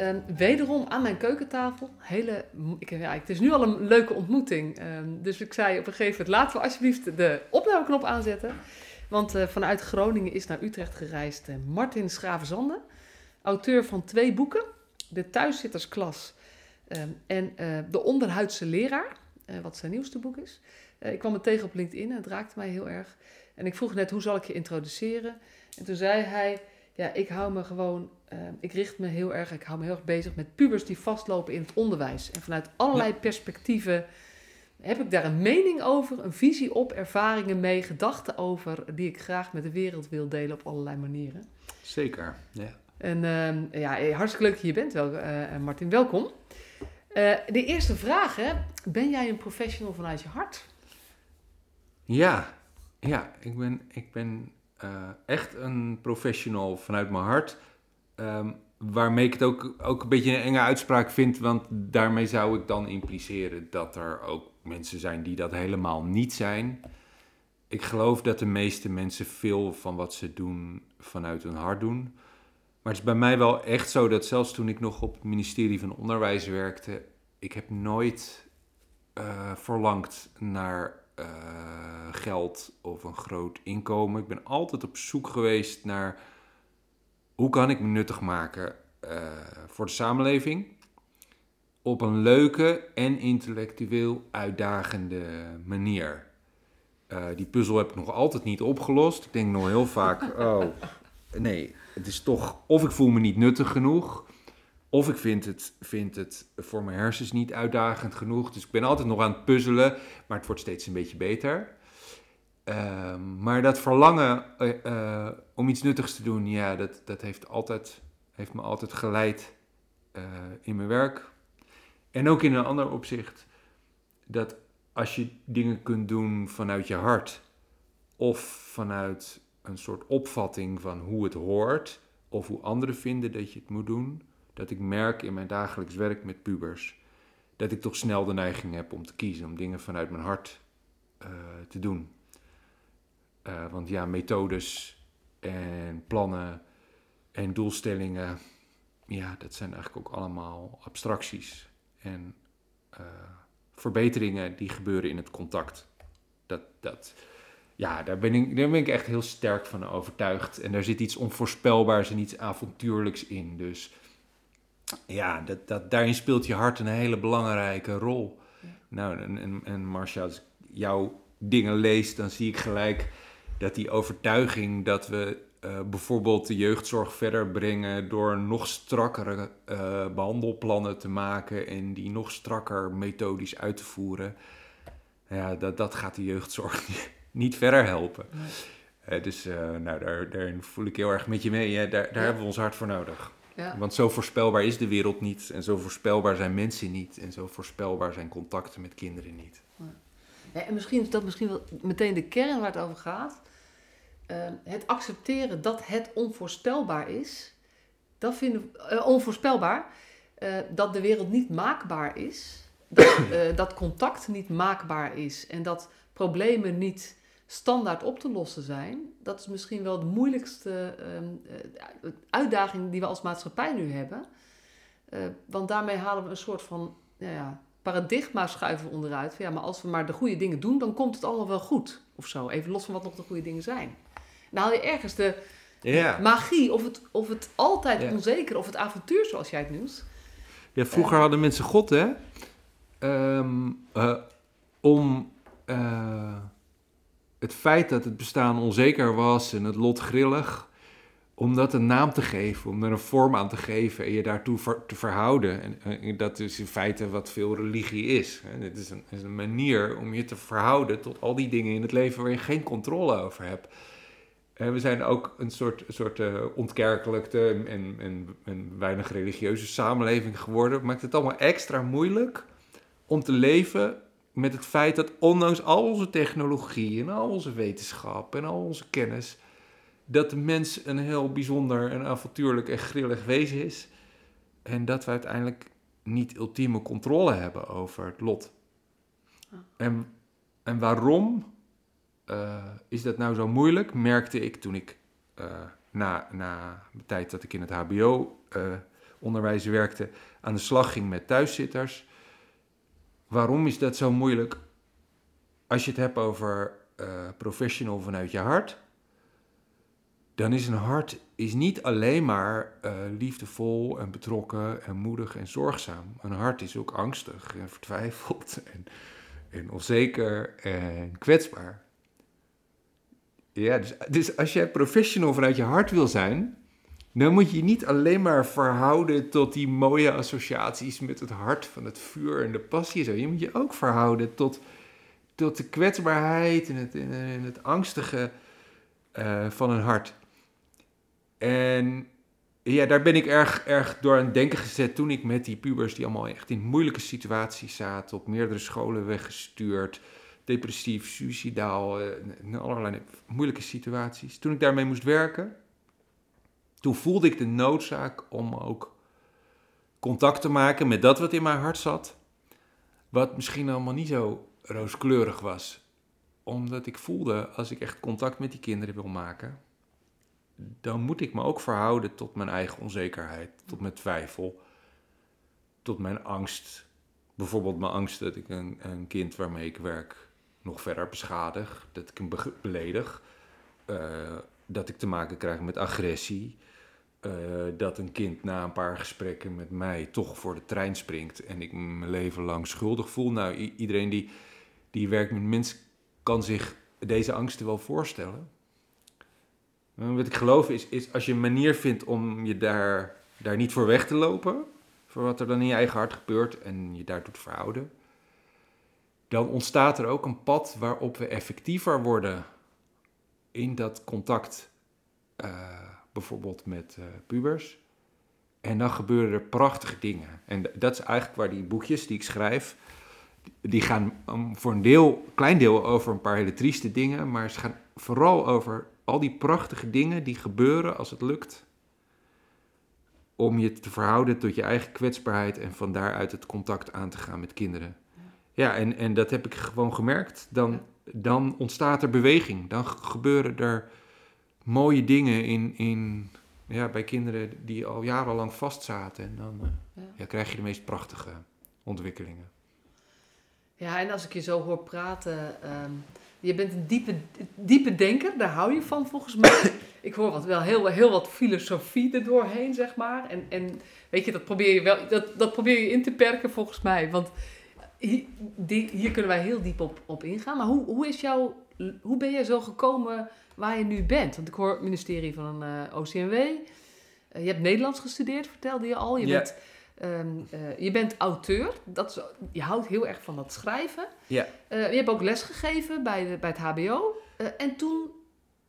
Ehm, wederom aan mijn keukentafel. Hele, ik, ja, het is nu al een leuke ontmoeting. Ehm, dus ik zei op een gegeven moment, laten we alsjeblieft de opnameknop aanzetten. Want uh, vanuit Groningen is naar Utrecht gereisd uh, Martin Schravenzande. Auteur van twee boeken. De Thuiszittersklas um, en uh, De Onderhuidse Leraar. wat zijn nieuwste boek is. ik kwam het tegen op LinkedIn en het raakte mij heel erg. En ik vroeg net, hoe zal ik je introduceren? En toen zei hij, ja, ik hou me gewoon, uh, ik richt me heel erg, ik hou me heel erg bezig met pubers die vastlopen in het onderwijs. En vanuit allerlei perspectieven heb ik daar een mening over, een visie op, ervaringen mee, gedachten over, die ik graag met de wereld wil delen op allerlei manieren. Zeker, ja. En uh, ja, hartstikke leuk dat je hier bent, wel, uh, Martin. Welkom. De eerste vraag, hè. Ben jij een professional vanuit je hart? Ja, ja. Ik ben, ik ben uh, echt een professional vanuit mijn hart. Um, waarmee ik het ook, ook een beetje een enge uitspraak vind, want daarmee zou ik dan impliceren dat er ook mensen zijn die dat helemaal niet zijn. Ik geloof dat de meeste mensen veel van wat ze doen vanuit hun hart doen. Maar het is bij mij wel echt zo dat zelfs toen ik nog op het ministerie van Onderwijs werkte, ik heb nooit uh, verlangd naar uh, geld of een groot inkomen. Ik ben altijd op zoek geweest naar hoe kan ik me nuttig maken uh, voor de samenleving op een leuke en intellectueel uitdagende manier. Uh, die puzzel heb ik nog altijd niet opgelost. Ik denk nog heel vaak, oh nee, het is toch of ik voel me niet nuttig genoeg, of ik vind het, vind het voor mijn hersens niet uitdagend genoeg. Dus ik ben altijd nog aan het puzzelen, maar het wordt steeds een beetje beter. Uh, maar dat verlangen uh, uh, om iets nuttigs te doen, ja, dat, dat heeft, altijd, heeft me altijd geleid eh, in mijn werk. En ook in een ander opzicht, dat als je dingen kunt doen vanuit je hart, of vanuit een soort opvatting van hoe het hoort, of hoe anderen vinden dat je het moet doen, dat ik merk in mijn dagelijks werk met pubers dat ik toch snel de neiging heb om te kiezen, om dingen vanuit mijn hart uh, te doen. Uh, want ja, methodes en plannen en doelstellingen, ja, dat zijn eigenlijk ook allemaal abstracties. En uh, verbeteringen die gebeuren in het contact. Dat, dat, ja, daar ben, ik, daar ben ik echt heel sterk van overtuigd. En daar zit iets onvoorspelbaars en iets avontuurlijks in. Dus ja, dat, dat, daarin speelt je hart een hele belangrijke rol. Ja. Nou, en, en, en Marcia, als ik jouw dingen lees, dan zie ik gelijk dat die overtuiging dat we uh, bijvoorbeeld de jeugdzorg verder brengen door nog strakkere uh, behandelplannen te maken en die nog strakker methodisch uit te voeren, ja, dat, dat gaat de jeugdzorg niet verder helpen. Nee. Uh, dus nou, daar, daarin voel ik heel erg met je mee. Hè? Daar, daar ja. hebben we ons hart voor nodig. Ja. Want zo voorspelbaar is de wereld niet. En zo voorspelbaar zijn mensen niet. En zo voorspelbaar zijn contacten met kinderen niet. Ja, en misschien is dat misschien wel meteen de kern waar het over gaat. Uh, het accepteren dat het onvoorspelbaar is. Dat vinden we uh, onvoorspelbaar. Uh, dat de wereld niet maakbaar is. Dat, dat contact niet maakbaar is. En dat problemen niet standaard op te lossen zijn, dat is misschien wel de moeilijkste uh, uitdaging die we als maatschappij nu hebben. Uh, want daarmee halen we een soort van nou ja, paradigma schuiven onderuit. Van, ja, maar als we maar de goede dingen doen, dan komt het allemaal wel goed. Of zo. Even los van wat nog de goede dingen zijn. Dan haal je ergens de yeah. magie, of het, of het altijd yeah. onzeker, of het avontuur zoals jij het noemt. Ja, vroeger uh, hadden mensen God, hè? Um, om het feit dat het bestaan onzeker was en het lot grillig, om dat een naam te geven, om er een vorm aan te geven en je daartoe te verhouden. En, en, dat is in feite wat veel religie is. Het is een, is een manier om je te verhouden tot al die dingen in het leven waar je geen controle over hebt. En we zijn ook een soort, soort uh, ontkerkelijkte en, en, en weinig religieuze samenleving geworden. Maakt het allemaal extra moeilijk om te leven met het feit dat ondanks al onze technologie en al onze wetenschap en al onze kennis, dat de mens een heel bijzonder en avontuurlijk en grillig wezen is. En dat we uiteindelijk niet ultieme controle hebben over het lot. En, en waarom uh, is dat nou zo moeilijk? Merkte ik toen ik uh, na, na de tijd dat ik in het HBO-onderwijs uh, werkte, aan de slag ging met thuiszitters. Waarom is dat zo moeilijk? Als je het hebt over professional vanuit je hart, dan is een hart is niet alleen maar liefdevol en betrokken en moedig en zorgzaam. Een hart is ook angstig en vertwijfeld en, en onzeker en kwetsbaar. Ja, dus, dus als jij professional vanuit je hart wil zijn, dan moet je niet alleen maar verhouden tot die mooie associaties met het hart van het vuur en de passie. Zo. Je moet je ook verhouden tot, tot de kwetsbaarheid en het, het angstige uh, van een hart. En ja, daar ben ik erg, erg door aan het denken gezet toen ik met die pubers die allemaal echt in moeilijke situaties zaten, op meerdere scholen weggestuurd depressief, suicidaal, uh, in allerlei moeilijke situaties. Toen ik daarmee moest werken, toen voelde ik de noodzaak om ook contact te maken met dat wat in mijn hart zat, wat misschien allemaal niet zo rooskleurig was. Omdat ik voelde, als ik echt contact met die kinderen wil maken, dan moet ik me ook verhouden tot mijn eigen onzekerheid, tot mijn twijfel, tot mijn angst. Bijvoorbeeld mijn angst dat ik een, een kind waarmee ik werk nog verder beschadig, dat ik hem beledig, uh, dat ik te maken krijg met agressie, uh, dat een kind na een paar gesprekken met mij toch voor de trein springt en ik mijn leven lang schuldig voel. Nou, iedereen die, die werkt met mensen kan zich deze angsten wel voorstellen. Uh, wat ik geloof is, is als je een manier vindt om je daar, daar niet voor weg te lopen, voor wat er dan in je eigen hart gebeurt en je daartoe te verhouden, dan ontstaat er ook een pad waarop we effectiever worden in dat contact, uh, bijvoorbeeld met uh, pubers. En dan gebeuren er prachtige dingen. En dat is eigenlijk waar die boekjes die ik schrijf, die gaan um, voor een deel, klein deel over een paar hele trieste dingen, maar ze gaan vooral over al die prachtige dingen die gebeuren als het lukt om je te verhouden tot je eigen kwetsbaarheid en van daaruit het contact aan te gaan met kinderen. Ja, en, en dat heb ik gewoon gemerkt. Dan, dan ontstaat er beweging. Dan gebeuren er mooie dingen in, in, ja, bij kinderen die al jarenlang vastzaten. En dan uh, ja. krijg je de meest prachtige ontwikkelingen. Ja, en als ik je zo hoor praten, um, je bent een diepe, diepe denker, daar hou je van volgens mij. ik hoor wat, wel heel, heel wat filosofie er doorheen, zeg maar. En, en weet je, dat probeer je wel, dat, dat probeer je in te perken volgens mij. Want hier, hier kunnen wij heel diep op, op ingaan. Maar hoe, hoe, is jouw, hoe ben jij zo gekomen waar je nu bent? Want ik hoor het ministerie van uh, OCMW. Uh, je hebt Nederlands gestudeerd, vertelde je al. Je, yeah. bent, um, uh, je bent auteur. Dat is, je houdt heel erg van dat schrijven. Yeah. je hebt ook les gegeven bij, de, bij het HBO. en toen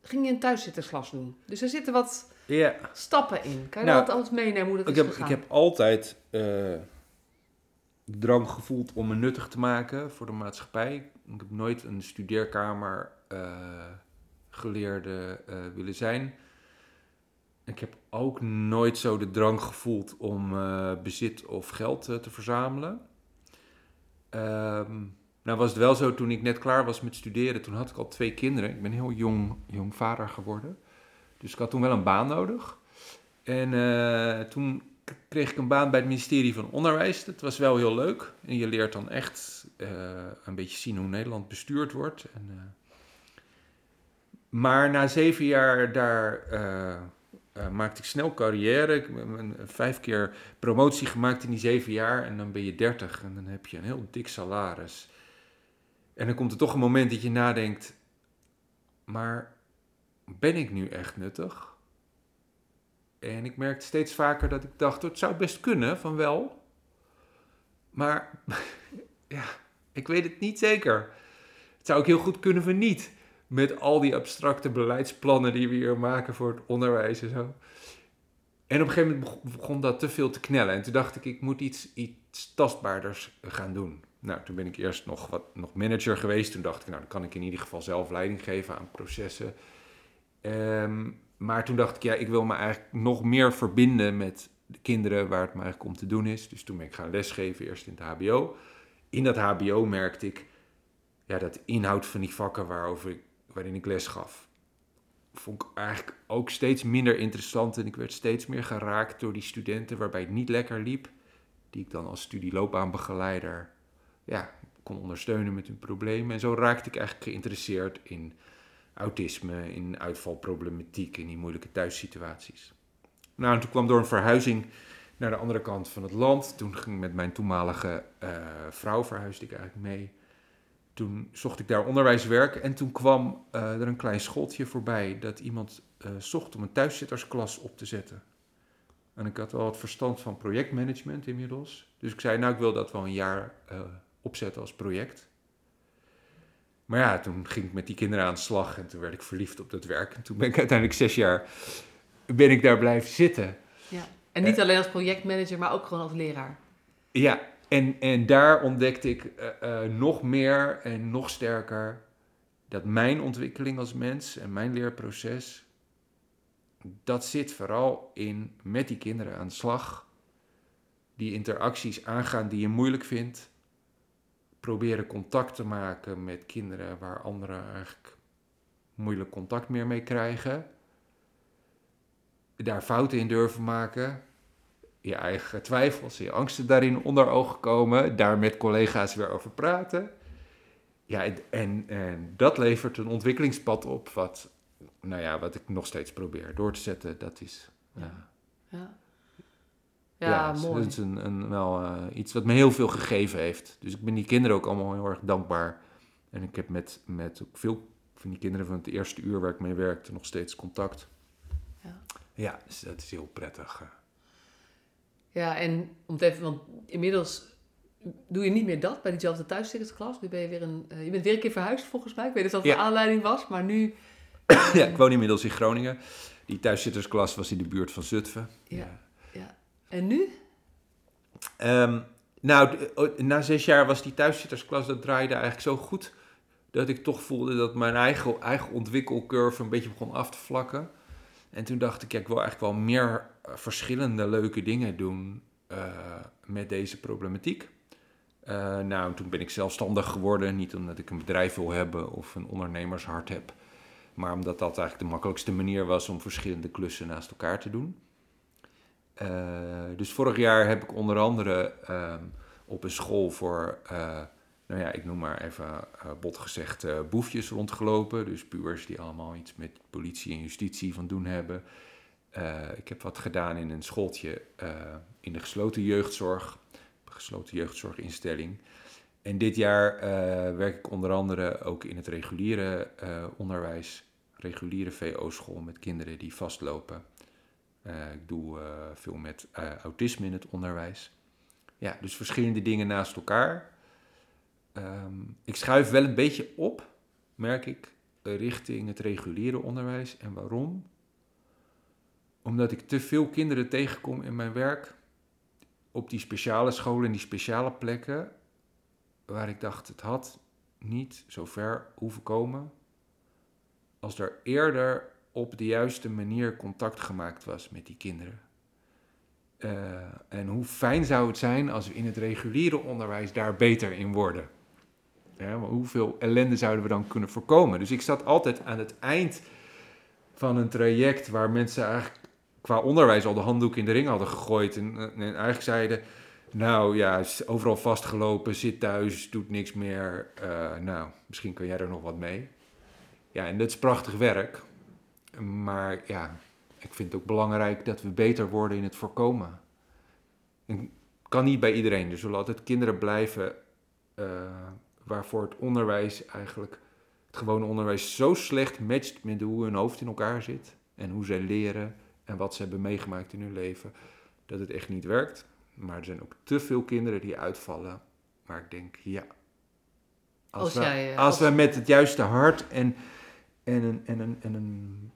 ging je een thuiszittersglas doen. Dus er zitten wat yeah. stappen in. Kan je nou, dat altijd meenemen hoe dat ik is heb, gegaan? Ik heb altijd drang gevoeld om me nuttig te maken voor de maatschappij. Ik heb nooit een studeerkamer uh, geleerde uh, willen zijn. Ik heb ook nooit zo de drang gevoeld om uh, bezit of geld te verzamelen. Um, nou was het wel zo toen ik net klaar was met studeren. Toen had ik al twee kinderen. Ik ben heel jong, jong vader geworden. Dus ik had toen wel een baan nodig. En toen kreeg ik een baan bij het ministerie van Onderwijs. Dat was wel heel leuk. En je leert dan echt uh, een beetje zien hoe Nederland bestuurd wordt. En, uh, maar na zeven jaar daar uh, maakte ik snel carrière. Ik heb vijf keer promotie gemaakt in die zeven jaar. En dan ben je dertig en dan heb je een heel dik salaris. En dan komt er toch een moment dat je nadenkt... Maar ben ik nu echt nuttig? En ik merkte steeds vaker dat ik dacht, het zou best kunnen, van wel. Maar ja, ik weet het niet zeker. Het zou ook heel goed kunnen van niet. Met al die abstracte beleidsplannen die we hier maken voor het onderwijs en zo. En op een gegeven moment begon dat te veel te knellen. En toen dacht ik, ik moet iets, iets tastbaarders gaan doen. nou, toen ben ik eerst nog, wat, nog manager geweest. Toen dacht ik, nou, dan kan ik in ieder geval zelf leiding geven aan processen. Ehm, maar toen dacht ik, ja, ik wil me eigenlijk nog meer verbinden met de kinderen waar het me eigenlijk om te doen is. Dus toen ben ik gaan lesgeven, eerst in het HBO. In dat HBO merkte ik, ja, dat inhoud van die vakken waarover ik, waarin ik les gaf, vond ik eigenlijk ook steeds minder interessant. En ik werd steeds meer geraakt door die studenten waarbij het niet lekker liep. Die ik dan als studieloopbaanbegeleider ja, kon ondersteunen met hun problemen. En zo raakte ik eigenlijk geïnteresseerd in autisme, in uitvalproblematiek, in die moeilijke thuissituaties. Nou, en toen kwam door een verhuizing naar de andere kant van het land. Toen ging ik met mijn toenmalige uh, vrouw verhuisde ik eigenlijk mee. Toen zocht ik daar onderwijswerk en toen kwam uh, er een klein schooltje voorbij dat iemand uh, zocht om een thuiszittersklas op te zetten. En ik had wel wat verstand van projectmanagement inmiddels. Dus ik zei, nou, ik wil dat wel een jaar opzetten als project. Maar ja, toen ging ik met die kinderen aan de slag en toen werd ik verliefd op dat werk. En toen ben ik uiteindelijk zes jaar ben ik daar blijven zitten. Ja. En niet alleen als projectmanager, maar ook gewoon als leraar. Ja, en, en daar ontdekte ik uh, uh, nog meer en nog sterker dat mijn ontwikkeling als mens en mijn leerproces, dat zit vooral in met die kinderen aan de slag. Die interacties aangaan die je moeilijk vindt proberen contact te maken met kinderen waar anderen eigenlijk moeilijk contact meer mee krijgen. Daar fouten in durven maken. Je eigen twijfels, je angsten daarin onder ogen komen. Daar met collega's weer over praten. Ja, en, en dat levert een ontwikkelingspad op wat, nou ja, wat ik nog steeds probeer door te zetten. Dat is... Ja. ja. Ja, ja mooi. Dat is een, een, wel uh, iets wat me heel veel gegeven heeft. Dus ik ben die kinderen ook allemaal heel erg dankbaar. En ik heb met, met veel van die kinderen van het eerste uur waar ik mee werkte nog steeds contact. Ja, ja dus dat is heel prettig. Eh. Ja, en om het even, want inmiddels doe je niet meer dat bij diezelfde thuiszittersklas. Nu ben je weer een, uh, je bent weer een keer verhuisd volgens mij. Ik weet niet of dat ja. aanleiding was, maar nu... ja, ik woon inmiddels in Groningen. Die thuiszittersklas was in de buurt van Zutphen. Ja. En nu? Um, nou, na zes jaar was die thuiszittersklas, dat draaide eigenlijk zo goed... dat ik toch voelde dat mijn eigen, eigen ontwikkelcurve een beetje begon af te vlakken. En toen dacht ik, ik wil eigenlijk wel meer eh, verschillende leuke dingen doen uh, met deze problematiek. Uh, nou, toen ben ik zelfstandig geworden. Niet omdat ik een bedrijf wil hebben of een ondernemershart heb. Maar omdat dat eigenlijk de makkelijkste manier was om verschillende klussen naast elkaar te doen. Uh, dus vorig jaar heb ik onder andere um, op een school voor, uh, nou ja, ik noem maar even uh, bot gezegd, boefjes rondgelopen. Dus puurs die allemaal iets met politie en justitie van doen hebben. ik heb wat gedaan in een schooltje in de gesloten jeugdzorg, gesloten jeugdzorginstelling. En dit jaar werk ik onder andere ook in het reguliere onderwijs, reguliere VO-school met kinderen die vastlopen. Uh, ik doe uh, veel met uh, autisme in het onderwijs. Ja, dus verschillende dingen naast elkaar. Um, ik schuif wel een beetje op, merk ik, richting het reguliere onderwijs. En waarom? Omdat ik te veel kinderen tegenkom in mijn werk op die speciale scholen, die speciale plekken, waar ik dacht het had niet zo ver hoeven komen. Als er eerder op de juiste manier contact gemaakt was met die kinderen. Uh, en hoe fijn zou het zijn als we in het reguliere onderwijs daar beter in worden? Ja, maar hoeveel ellende zouden we dan kunnen voorkomen? Dus ik zat altijd aan het eind van een traject waar mensen eigenlijk qua onderwijs al de handdoek in de ring hadden gegooid. En, en eigenlijk zeiden, nou ja, overal vastgelopen, zit thuis, doet niks meer. Uh, nou, misschien kan jij er nog wat mee. Ja, en dat is prachtig werk. Maar ja, ik vind het ook belangrijk dat we beter worden in het voorkomen. En kan niet bij iedereen. Er zullen altijd kinderen blijven uh, waarvoor het onderwijs eigenlijk, het gewone onderwijs, zo slecht matcht met hoe hun hoofd in elkaar zit. En hoe zij leren en wat ze hebben meegemaakt in hun leven. Dat het echt niet werkt. Maar er zijn ook te veel kinderen die uitvallen. Maar ik denk, ja. Als, als, we, jij, als, als we met het juiste hart en, en, een, en, een, en een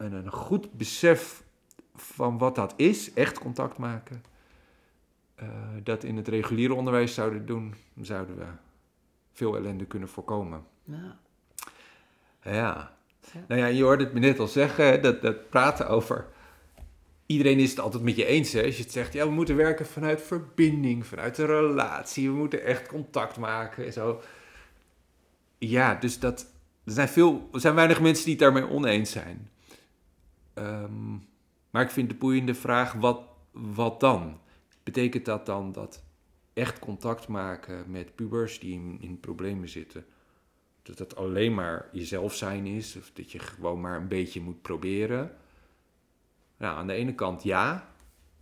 en een goed besef van wat dat is, echt contact maken, eh, dat in het reguliere onderwijs zouden doen, zouden we veel ellende kunnen voorkomen. Ja. Ja. Ja. Nou ja, je hoorde het me net al zeggen, dat, dat praten over... Iedereen is het altijd met je eens, hè? Als je het zegt, ja, we moeten werken vanuit verbinding, vanuit een relatie. We moeten echt contact maken en zo. Ja, dus dat... Er zijn, veel, er zijn weinig mensen die het daarmee oneens zijn. Ehm, maar ik vind de boeiende vraag, wat, wat dan? Betekent dat dan dat echt contact maken met pubers die in, problemen zitten... Dat dat alleen maar jezelf zijn is, of dat je gewoon maar een beetje moet proberen. Nou, aan de ene kant ja,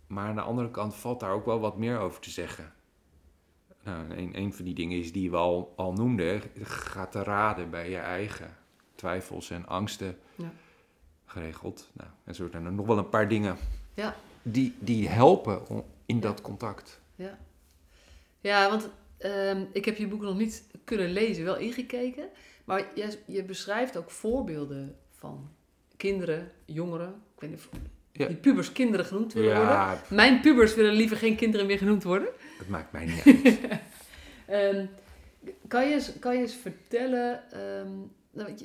maar aan de andere kant valt daar ook wel wat meer over te zeggen. Nou, een, van die dingen is die we al, al noemden, ga te raden bij je eigen twijfels en angsten Ja. Geregeld. Nou, en zo zijn er nog wel een paar dingen Ja. die, die helpen in dat contact. Ja, ja want ehm, ik heb je boek nog niet kunnen lezen, wel ingekeken. Maar je, je beschrijft ook voorbeelden van kinderen, jongeren. Ik weet niet of Ja. die pubers kinderen genoemd willen worden. Mijn pubers willen liever geen kinderen meer genoemd worden. het maakt mij niet uit. Ehm, kan, je eens, kan je eens vertellen... ehm, nou,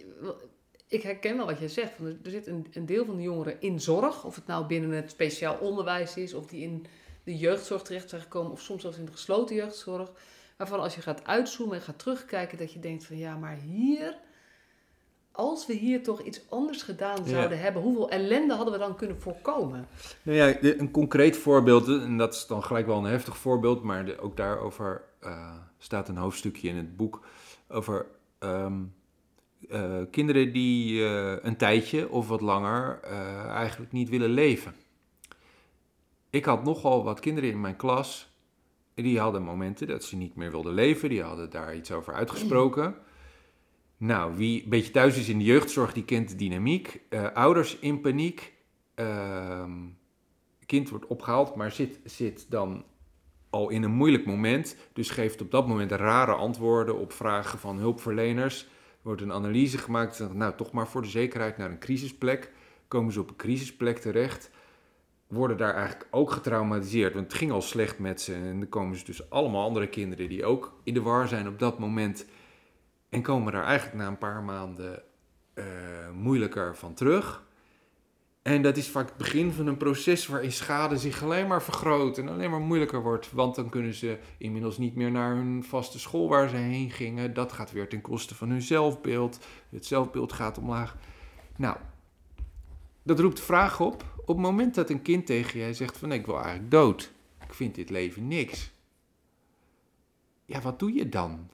ik herken wel wat je zegt. Van, er zit een, een deel van de jongeren in zorg. Of het nou binnen het speciaal onderwijs is... of die in de jeugdzorg terecht zijn gekomen... of soms zelfs in de gesloten jeugdzorg. Waarvan als je gaat uitzoomen en gaat terugkijken... dat je denkt van ja, maar hier... Als we hier toch iets anders gedaan Ja. zouden hebben... hoeveel ellende hadden we dan kunnen voorkomen? Nou ja, een concreet voorbeeld, en dat is dan gelijk wel een heftig voorbeeld, maar ook daarover eh, staat een hoofdstukje in het boek over ehm, eh, kinderen die eh, een tijdje of wat langer eh, eigenlijk niet willen leven. Ik had nogal wat kinderen in mijn klas, die hadden momenten dat ze niet meer wilden leven, die hadden daar iets over uitgesproken. Nou, wie een beetje thuis is in de jeugdzorg, die kent de dynamiek. Ouders in paniek, Ehm kind wordt opgehaald, maar zit, zit dan al in een moeilijk moment. Dus geeft op dat moment rare antwoorden op vragen van hulpverleners. Wordt een analyse gemaakt. Nou, toch maar voor de zekerheid naar een crisisplek. Komen ze op een crisisplek terecht. Worden daar eigenlijk ook getraumatiseerd. Want het ging al slecht met ze. En dan komen ze dus allemaal andere kinderen die ook in de war zijn op dat moment. En komen daar eigenlijk na een paar maanden eh, moeilijker van terug. En dat is vaak het begin van een proces waarin schade zich alleen maar vergroot en alleen maar moeilijker wordt. Want dan kunnen ze inmiddels niet meer naar hun vaste school waar ze heen gingen. Dat gaat weer ten koste van hun zelfbeeld. Het zelfbeeld gaat omlaag. Nou, dat roept de vraag op. Op het moment dat een kind tegen jij zegt van ik wil eigenlijk dood. Ik vind dit leven niks. Ja, wat doe je dan?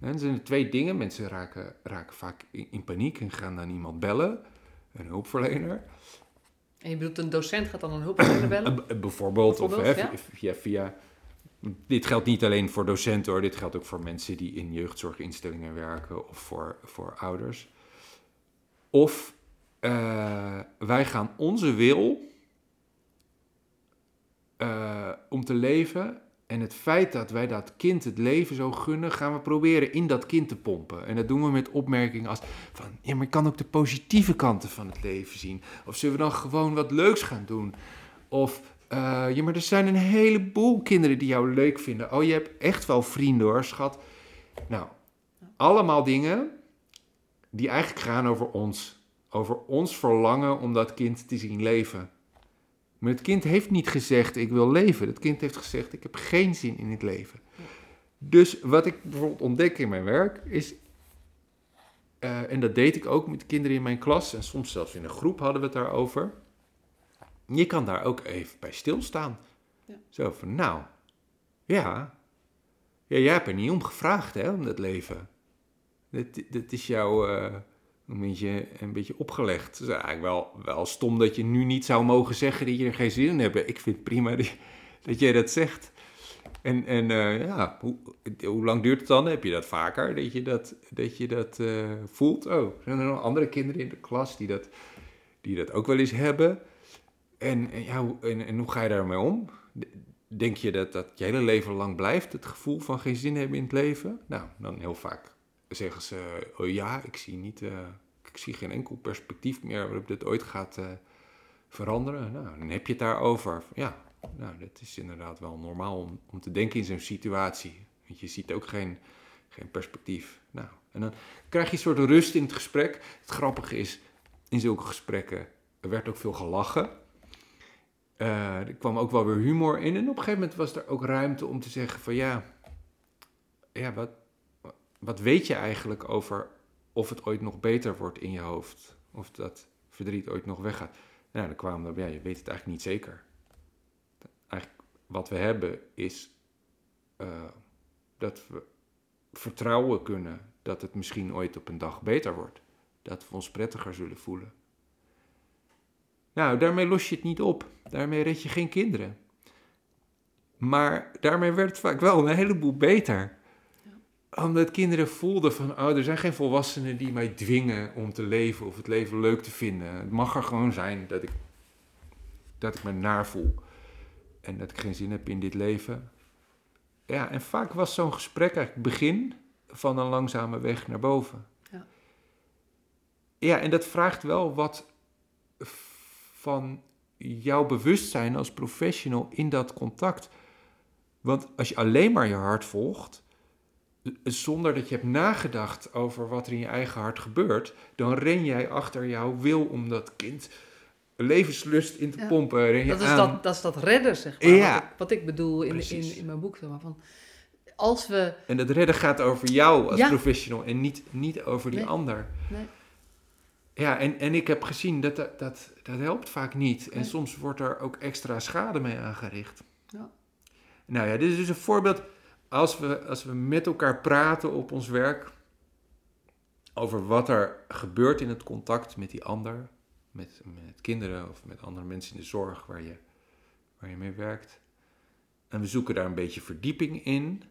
En er zijn twee dingen. Mensen raken, raken vaak in paniek en gaan dan iemand bellen. Een hulpverlener. En je bedoelt, een docent gaat dan een hulpverlener bellen? Bijvoorbeeld, of hè, ja. via, via. Dit geldt niet alleen voor docenten hoor, dit geldt ook voor mensen die in jeugdzorginstellingen werken of voor, voor ouders. Of eh, wij gaan onze wil eh, om te leven en het feit dat wij dat kind het leven zo gunnen, gaan we proberen in dat kind te pompen. En dat doen we met opmerkingen als van, ja, maar ik kan ook de positieve kanten van het leven zien. Of zullen we dan gewoon wat leuks gaan doen? Of, eh, ja, maar er zijn een heleboel kinderen die jou leuk vinden. Oh, je hebt echt wel vrienden hoor, schat. Nou, allemaal dingen die eigenlijk gaan over ons. Over ons verlangen om dat kind te zien leven. Maar het kind heeft niet gezegd, ik wil leven. Het kind heeft gezegd, ik heb geen zin in het leven. Dus wat ik bijvoorbeeld ontdek in mijn werk is... eh, en dat deed ik ook met de kinderen in mijn klas. En soms zelfs in een groep hadden we het daarover. Je kan daar ook even bij stilstaan. Ja. Zo van, nou, ja. Ja, jij hebt er niet om gevraagd, hè, om dat leven. Dat, dat is jou eh, een, beetje, een beetje opgelegd. Het is eigenlijk wel, wel stom dat je nu niet zou mogen zeggen dat je er geen zin in hebt. Ik vind prima dat jij dat zegt. En, en eh, ja, hoe, hoe lang duurt het dan? Heb je dat vaker, dat je dat, dat, je dat eh, voelt? Oh, zijn er nog andere kinderen in de klas die dat, die dat ook wel eens hebben? En, en, ja, hoe- en, hoe ga je daarmee om? Denk je dat dat je hele leven lang blijft, het gevoel van geen zin hebben in het leven? Nou, dan heel vaak zeggen ze, oh ja, ik zie, niet, eh, ik zie geen enkel perspectief meer waarop dit ooit gaat eh, veranderen. Nou, dan heb je het daarover. Ja, nou, dat is inderdaad wel normaal om, om te denken in zo'n situatie. Want je ziet ook geen, geen perspectief. Nou, en dan krijg je een soort rust in het gesprek. Het grappige is, in zulke gesprekken er werd ook veel gelachen. Eh, er kwam ook wel weer humor in. En op een gegeven moment was er ook ruimte om te zeggen van ja, ja wat, wat weet je eigenlijk over of het ooit nog beter wordt in je hoofd? Of dat verdriet ooit nog weggaat? Nou, dan kwamen we ja, je weet het eigenlijk niet zeker. Eigenlijk wat we hebben is eh, dat we vertrouwen kunnen dat het misschien ooit op een dag beter wordt. Dat we ons prettiger zullen voelen. Nou, daarmee los je het niet op. Daarmee red je geen kinderen. Maar daarmee werd het vaak wel een heleboel beter. Omdat kinderen voelden van, oh, er zijn geen volwassenen die mij dwingen om te leven of het leven leuk te vinden. Het mag er gewoon zijn dat ik, dat ik me naar voel. En dat ik geen zin heb in dit leven. Ja, en vaak was zo'n gesprek eigenlijk het begin van een langzame weg naar boven. Ja. Ja, en dat vraagt wel wat van jouw bewustzijn als professional in dat contact. Want als je alleen maar je hart volgt, zonder dat je hebt nagedacht over wat er in je eigen hart gebeurt, dan ren jij achter jouw wil om dat kind levenslust in te Ja, pompen. Ren je Dat is aan. dat, dat is dat redden, zeg maar. Ja. Wat, ik, wat ik bedoel in, in, mijn boek. Zeg maar, van, als we... En dat redden gaat over jou als Ja. professional en niet, niet over die Nee. ander. Nee, Ja, en, en ik heb gezien dat dat, dat, dat helpt vaak niet. En Nee. soms wordt er ook extra schade mee aangericht. Ja. Nou ja, dit is dus een voorbeeld. Als we, als we met elkaar praten op ons werk over wat er gebeurt in het contact met die ander, met, met kinderen of met andere mensen in de zorg waar je, waar je mee werkt. En we zoeken daar een beetje verdieping in.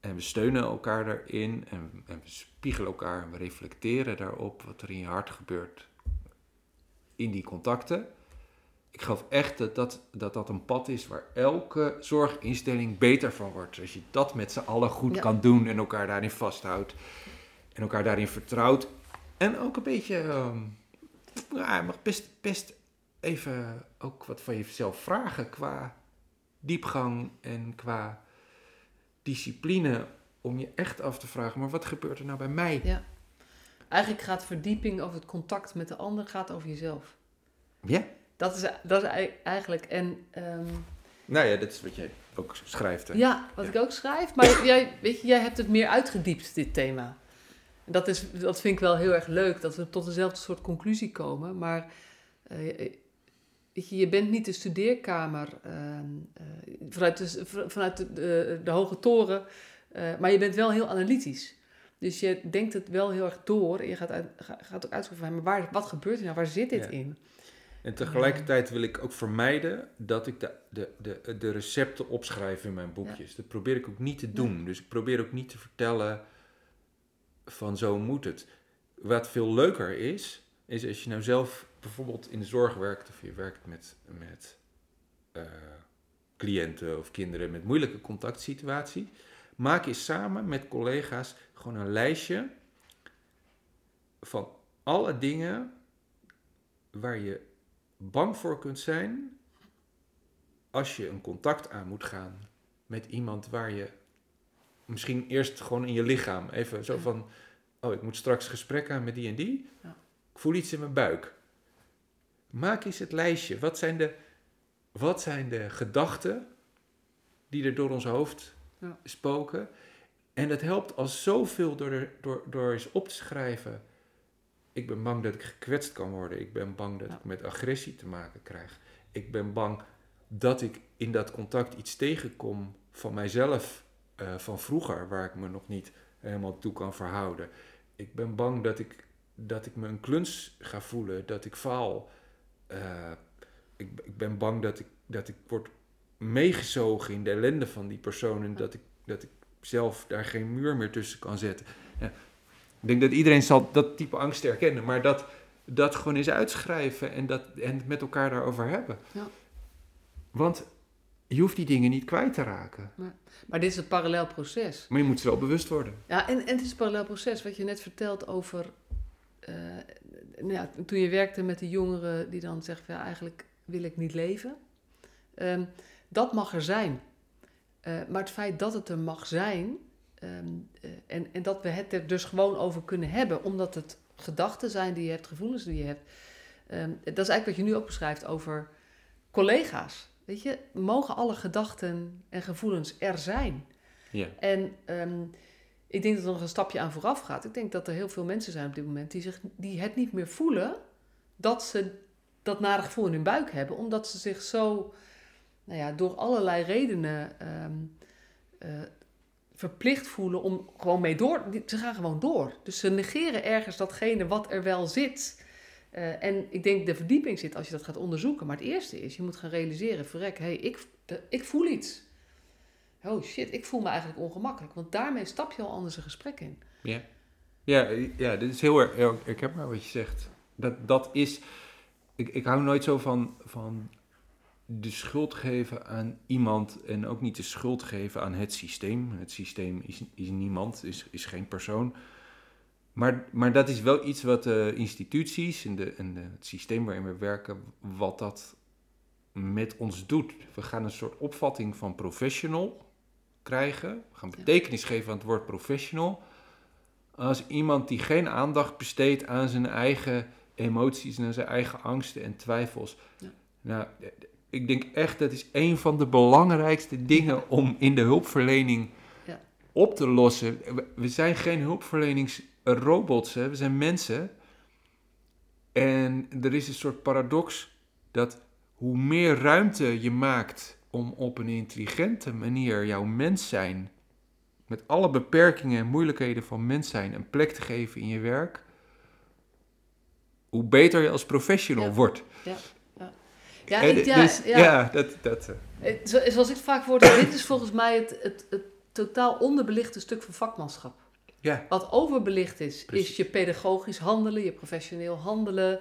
En we steunen elkaar daarin. En, en we spiegelen elkaar en we reflecteren daarop wat er in je hart gebeurt. In die contacten. Ik geloof echt dat dat, dat dat een pad is waar elke zorginstelling beter van wordt. Als je dat met z'n allen goed Ja. kan doen en elkaar daarin vasthoudt. En elkaar daarin vertrouwt. En ook een beetje, ja, je mag best, best even ook wat van jezelf vragen qua diepgang en qua discipline. Om je echt af te vragen, maar wat gebeurt er nou bij mij? ja. Eigenlijk gaat verdieping over het contact met de ander gaat over jezelf. Ja? Dat is, dat is ei- eigenlijk... En ehm, Nou ja, dat is wat jij ook schrijft. Hè? ja, wat Ja. ik ook schrijf. Maar jij, weet je, jij hebt het meer uitgediept, dit thema. En Dat, is, dat vind ik wel heel erg leuk, dat we tot dezelfde soort conclusie komen. Maar eh, weet je, je bent niet de studeerkamer ehm, eh, vanuit, de, vanuit de, de, de hoge toren, eh, maar je bent wel heel analytisch. Dus je denkt het wel heel erg door en je gaat, uit, ga- gaat ook uitzoeken van, maar waar, wat gebeurt er nou? Waar zit dit Ja. in? En tegelijkertijd wil ik ook vermijden dat ik de, de, de, de recepten opschrijf in mijn boekjes. Dat probeer ik ook niet te doen. Dus ik probeer ook niet te vertellen van zo moet het. Wat veel leuker is, is als je nou zelf bijvoorbeeld in de zorg werkt of je werkt met, met eh, cliënten of kinderen met moeilijke contactsituaties. Maak je samen met collega's gewoon een lijstje van alle dingen waar je bang voor kunt zijn als je een contact aan moet gaan met iemand waar je misschien eerst gewoon in je lichaam even zo van, oh ik moet straks gesprek aan met die en die. Ja. Ik voel iets in mijn buik. Maak eens het lijstje. Wat zijn de, wat zijn de gedachten die er door ons hoofd Ja. spoken? En dat helpt als zoveel door, door, door eens op te schrijven. Ik ben bang dat ik gekwetst kan worden. Ik ben bang dat Ja. ik met agressie te maken krijg. Ik ben bang dat ik in dat contact iets tegenkom van mijzelf eh, van vroeger, waar ik me nog niet helemaal toe kan verhouden. Ik ben bang dat ik, dat ik me een kluns ga voelen, dat ik faal. Eh, ik, ik ben bang dat ik, dat ik word meegezogen in de ellende van die persoon en dat ik, dat ik zelf daar geen muur meer tussen kan zetten. Ja. Ik denk dat iedereen zal dat type angst herkennen, maar dat, dat gewoon eens uitschrijven en, dat, en het met elkaar daarover hebben. Ja. Want je hoeft die dingen niet kwijt te raken, Maar dit is een parallel proces. maar je moet ze wel bewust worden. Ja, en, en het is een parallel proces. Wat je net vertelt over... eh, nou ja, toen je werkte met de jongeren die dan zeggen... van, Ja, eigenlijk wil ik niet leven. Ehm, Dat mag er zijn. Eh, maar het feit dat het er mag zijn ehm, eh, en, en dat we het er dus gewoon over kunnen hebben, omdat het gedachten zijn die je hebt, gevoelens die je hebt. ehm, dat is eigenlijk wat je nu ook beschrijft over collega's. Weet je, mogen alle gedachten en gevoelens er zijn? Ja. En ehm, ik denk dat er nog een stapje aan vooraf gaat. Ik denk dat er heel veel mensen zijn op dit moment die, zich, die het niet meer voelen dat ze dat nare gevoel in hun buik hebben, omdat ze zich zo, nou ja, door allerlei redenen eh, verplicht voelen om gewoon mee door. Ze gaan gewoon door. Dus ze negeren ergens datgene wat er wel zit. Eh, en ik denk de verdieping zit als je dat gaat onderzoeken. Maar het eerste is, je moet gaan realiseren, verrek, hé, hey, ik, ik voel iets. Oh shit, ik voel me eigenlijk ongemakkelijk. Want daarmee stap je al anders een gesprek in. Ja, ja, ja dit is heel erg. Ik heb maar wat je zegt. Dat, dat is. Ik, ik hou nooit zo van, van de schuld geven aan iemand en ook niet de schuld geven aan het systeem. Het systeem is, is niemand, is, is geen persoon. Maar, maar dat is wel iets wat de instituties en, de, en de, het systeem waarin we werken, wat dat met ons doet. We gaan een soort opvatting van professional krijgen. We gaan betekenis geven aan het woord professional. Als iemand die geen aandacht besteedt aan zijn eigen emoties en aan zijn eigen angsten en twijfels. Ja. Nou, ik denk echt dat is een van de belangrijkste dingen om in de hulpverlening Ja. op te lossen. We- zijn geen hulpverleningsrobots, hè? we zijn mensen. En er is een soort paradox dat hoe meer ruimte je maakt om op een intelligente manier jouw mens zijn, met alle beperkingen en moeilijkheden van mens zijn, een plek te geven in je werk, hoe beter je als professional Ja. wordt. Ja, Ik, ja, dus, ja. ja, dat, dat, eh, Eh, zo- Zoals ik vaak hoor, dit is volgens mij het, het, het totaal onderbelichte stuk van vakmanschap. ja, Wat overbelicht is, Precies. is je pedagogisch handelen, je professioneel handelen,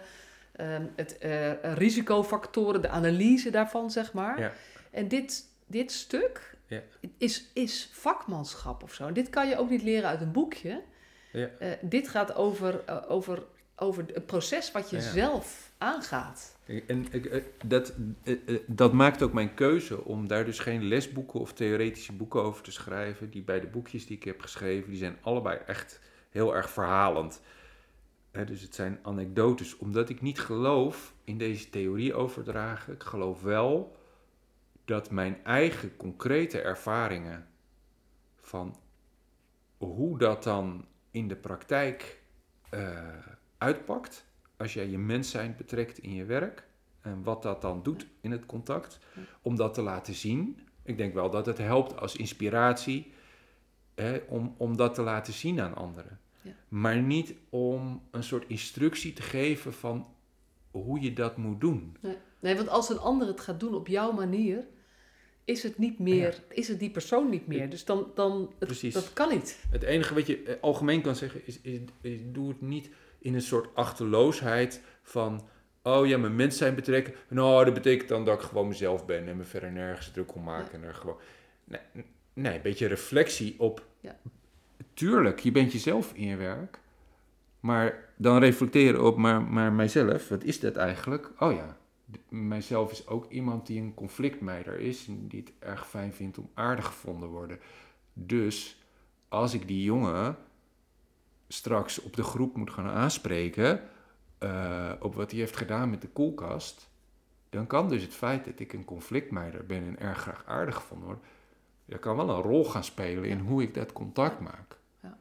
ehm, het eh, risicofactoren, de analyse daarvan, zeg maar. Ja. En dit, dit stuk Ja. is, is vakmanschap of zo. En dit kan je ook niet leren uit een boekje. Ja. Dit gaat over, over, over het proces wat je zelf aangaat. En eh, dat, eh, eh, dat maakt ook mijn keuze om daar dus geen lesboeken of theoretische boeken over te schrijven. Die beide boekjes die ik heb geschreven, die zijn allebei echt heel erg verhalend. Dus het zijn anekdotes, omdat ik niet geloof in deze theorie overdragen. Ik geloof wel dat mijn eigen concrete ervaringen van hoe dat dan in de praktijk uitpakt, als jij je mens zijn betrekt in je werk en wat dat dan doet in het contact, om dat te laten zien. Ik denk wel dat het helpt als inspiratie hè, om, om dat te laten zien aan anderen. Ja. Maar niet om een soort instructie te geven van hoe je dat moet doen. Nee. nee, want als een ander het gaat doen op jouw manier, is het niet meer, is het die persoon niet meer. Dus dan, dan het, dat kan niet. Het enige wat je eh, algemeen kan zeggen is, is, is doe het niet in een soort achterloosheid van... Oh ja, mijn mens zijn betrekken. Nou, dat betekent dan dat ik gewoon mezelf ben en me verder nergens druk om maken. En er gewoon... nee, nee, een beetje reflectie op... Ja. Tuurlijk, je bent jezelf in je werk. Maar dan reflecteren op, maar, maar mijzelf, wat is dat eigenlijk? Oh ja, mijzelf is ook iemand die een conflictmeider is... en die het erg fijn vindt om aardig gevonden te worden. Dus als ik die jongen straks op de groep moet gaan aanspreken eh, op wat hij heeft gedaan met de koelkast, dan kan dus het feit dat ik een conflictmeider ben en erg graag aardig gevonden word, dat kan wel een rol gaan spelen in hoe ik dat contact maak. Ja.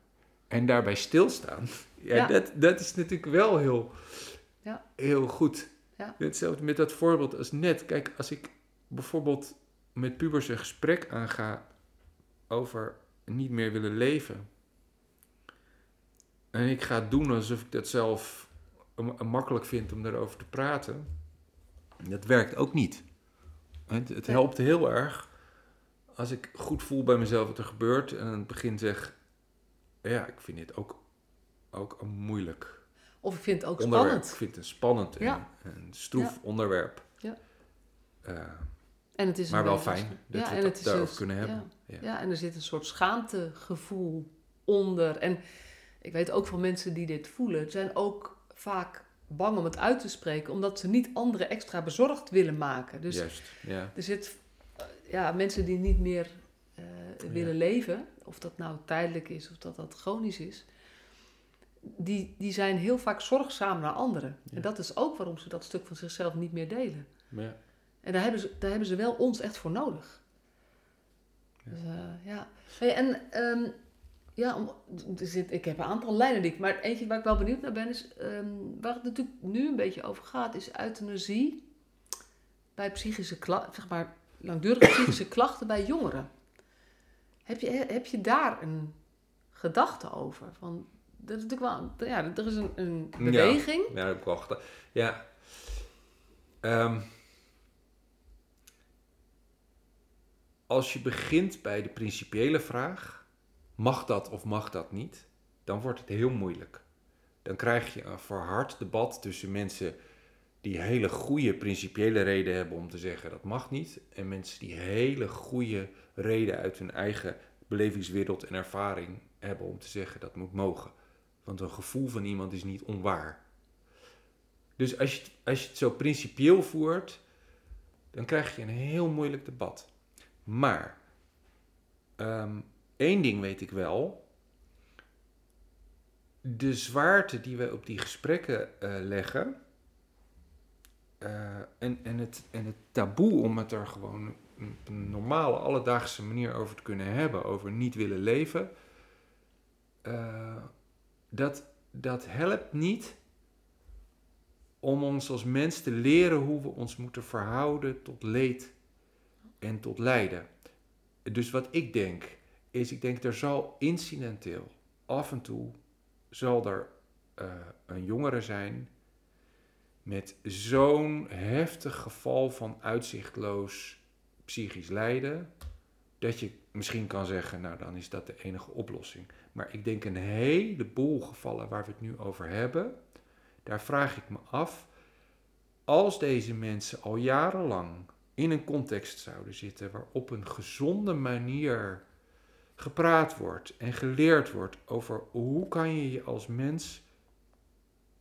En daarbij stilstaan, ja, Ja. Dat, dat is natuurlijk wel heel, Ja. heel goed. Ja. Hetzelfde met dat voorbeeld als net. Kijk, als ik bijvoorbeeld met pubers een gesprek aanga over niet meer willen leven. En ik ga doen alsof ik dat zelf m- makkelijk vind om daarover te praten. Dat werkt ook niet. Het, helpt heel erg als ik goed voel bij mezelf wat er gebeurt. En aan het begin zeg, ja, ik vind dit ook, ook een moeilijk Of ik vind het ook onderwerp. spannend. Ik vind het een spannend en Ja. een stroef Ja. onderwerp. Ja. Eh, En het is maar wel fijn dat ja, we het daarover kunnen hebben. Ja. Ja. Ja, en er zit een soort schaamtegevoel onder. En ik weet ook van mensen die dit voelen, zijn ook vaak bang om het uit te spreken, omdat ze niet anderen extra bezorgd willen maken. Dus Juist, ja. er zit, ja, mensen die niet meer eh, willen leven, of dat nou tijdelijk is of dat dat chronisch is, die, die zijn heel vaak zorgzaam naar anderen. Ja. En dat is ook waarom ze dat stuk van zichzelf niet meer delen. Ja. En daar hebben ze, daar hebben ze wel ons echt voor nodig. Ja. Dus, eh, ja. Hey, en ehm, ja, om, er zit, ik heb een aantal lijnen die ik, maar eentje waar ik wel benieuwd naar ben, is ehm, waar het natuurlijk nu een beetje over gaat, is euthanasie bij psychische klachten, zeg maar langdurige psychische klachten bij jongeren. Heb je, heb je daar een gedachte over? Van, dat is natuurlijk wel, ja, er is een, een Ja. beweging. Ja, heb ik gedaan. Ja. Ehm, als je begint bij de principiële vraag, mag dat of mag dat niet, dan wordt het heel moeilijk. Dan krijg je een verhard debat tussen mensen die hele goede principiële reden hebben om te zeggen dat mag niet, en mensen die hele goede reden uit hun eigen belevingswereld en ervaring hebben om te zeggen dat moet mogen. Want een gevoel van iemand is niet onwaar. Dus als je, als je het zo principieel voert, dan krijg je een heel moeilijk debat. Maar ehm, één ding weet ik wel. De zwaarte die we op die gesprekken eh, leggen. eh, en, en, het, en het taboe om het er gewoon op een normale, alledaagse manier over te kunnen hebben. Over niet willen leven. eh, dat, dat helpt niet om ons als mens te leren hoe we ons moeten verhouden tot leed en tot lijden. Dus wat ik denk, is ik denk er zal incidenteel af en toe zal er eh, een jongere zijn met zo'n heftig geval van uitzichtloos psychisch lijden, dat je misschien kan zeggen, nou dan is dat de enige oplossing. Maar ik denk een heleboel gevallen waar we het nu over hebben, daar vraag ik me af, als deze mensen al jarenlang in een context zouden zitten waar op een gezonde manier gepraat wordt en geleerd wordt over hoe kan je je als mens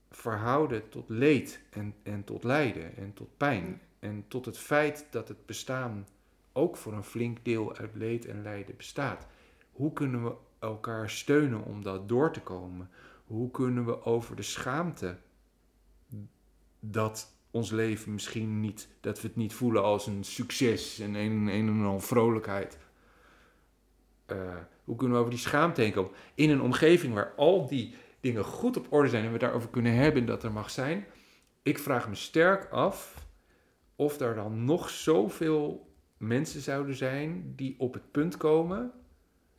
verhouden tot leed en, en tot lijden en tot pijn en tot het feit dat het bestaan ook voor een flink deel uit leed en lijden bestaat. Hoe kunnen we elkaar steunen om dat door te komen? Hoe kunnen we over de schaamte dat ons leven misschien niet, dat we het niet voelen als een succes en een, een en al vrolijkheid. Eh, hoe kunnen we over die schaamte heen komen? In een omgeving waar al die dingen goed op orde zijn en we daarover kunnen hebben dat er mag zijn. Ik vraag me sterk af of er dan nog zoveel mensen zouden zijn die op het punt komen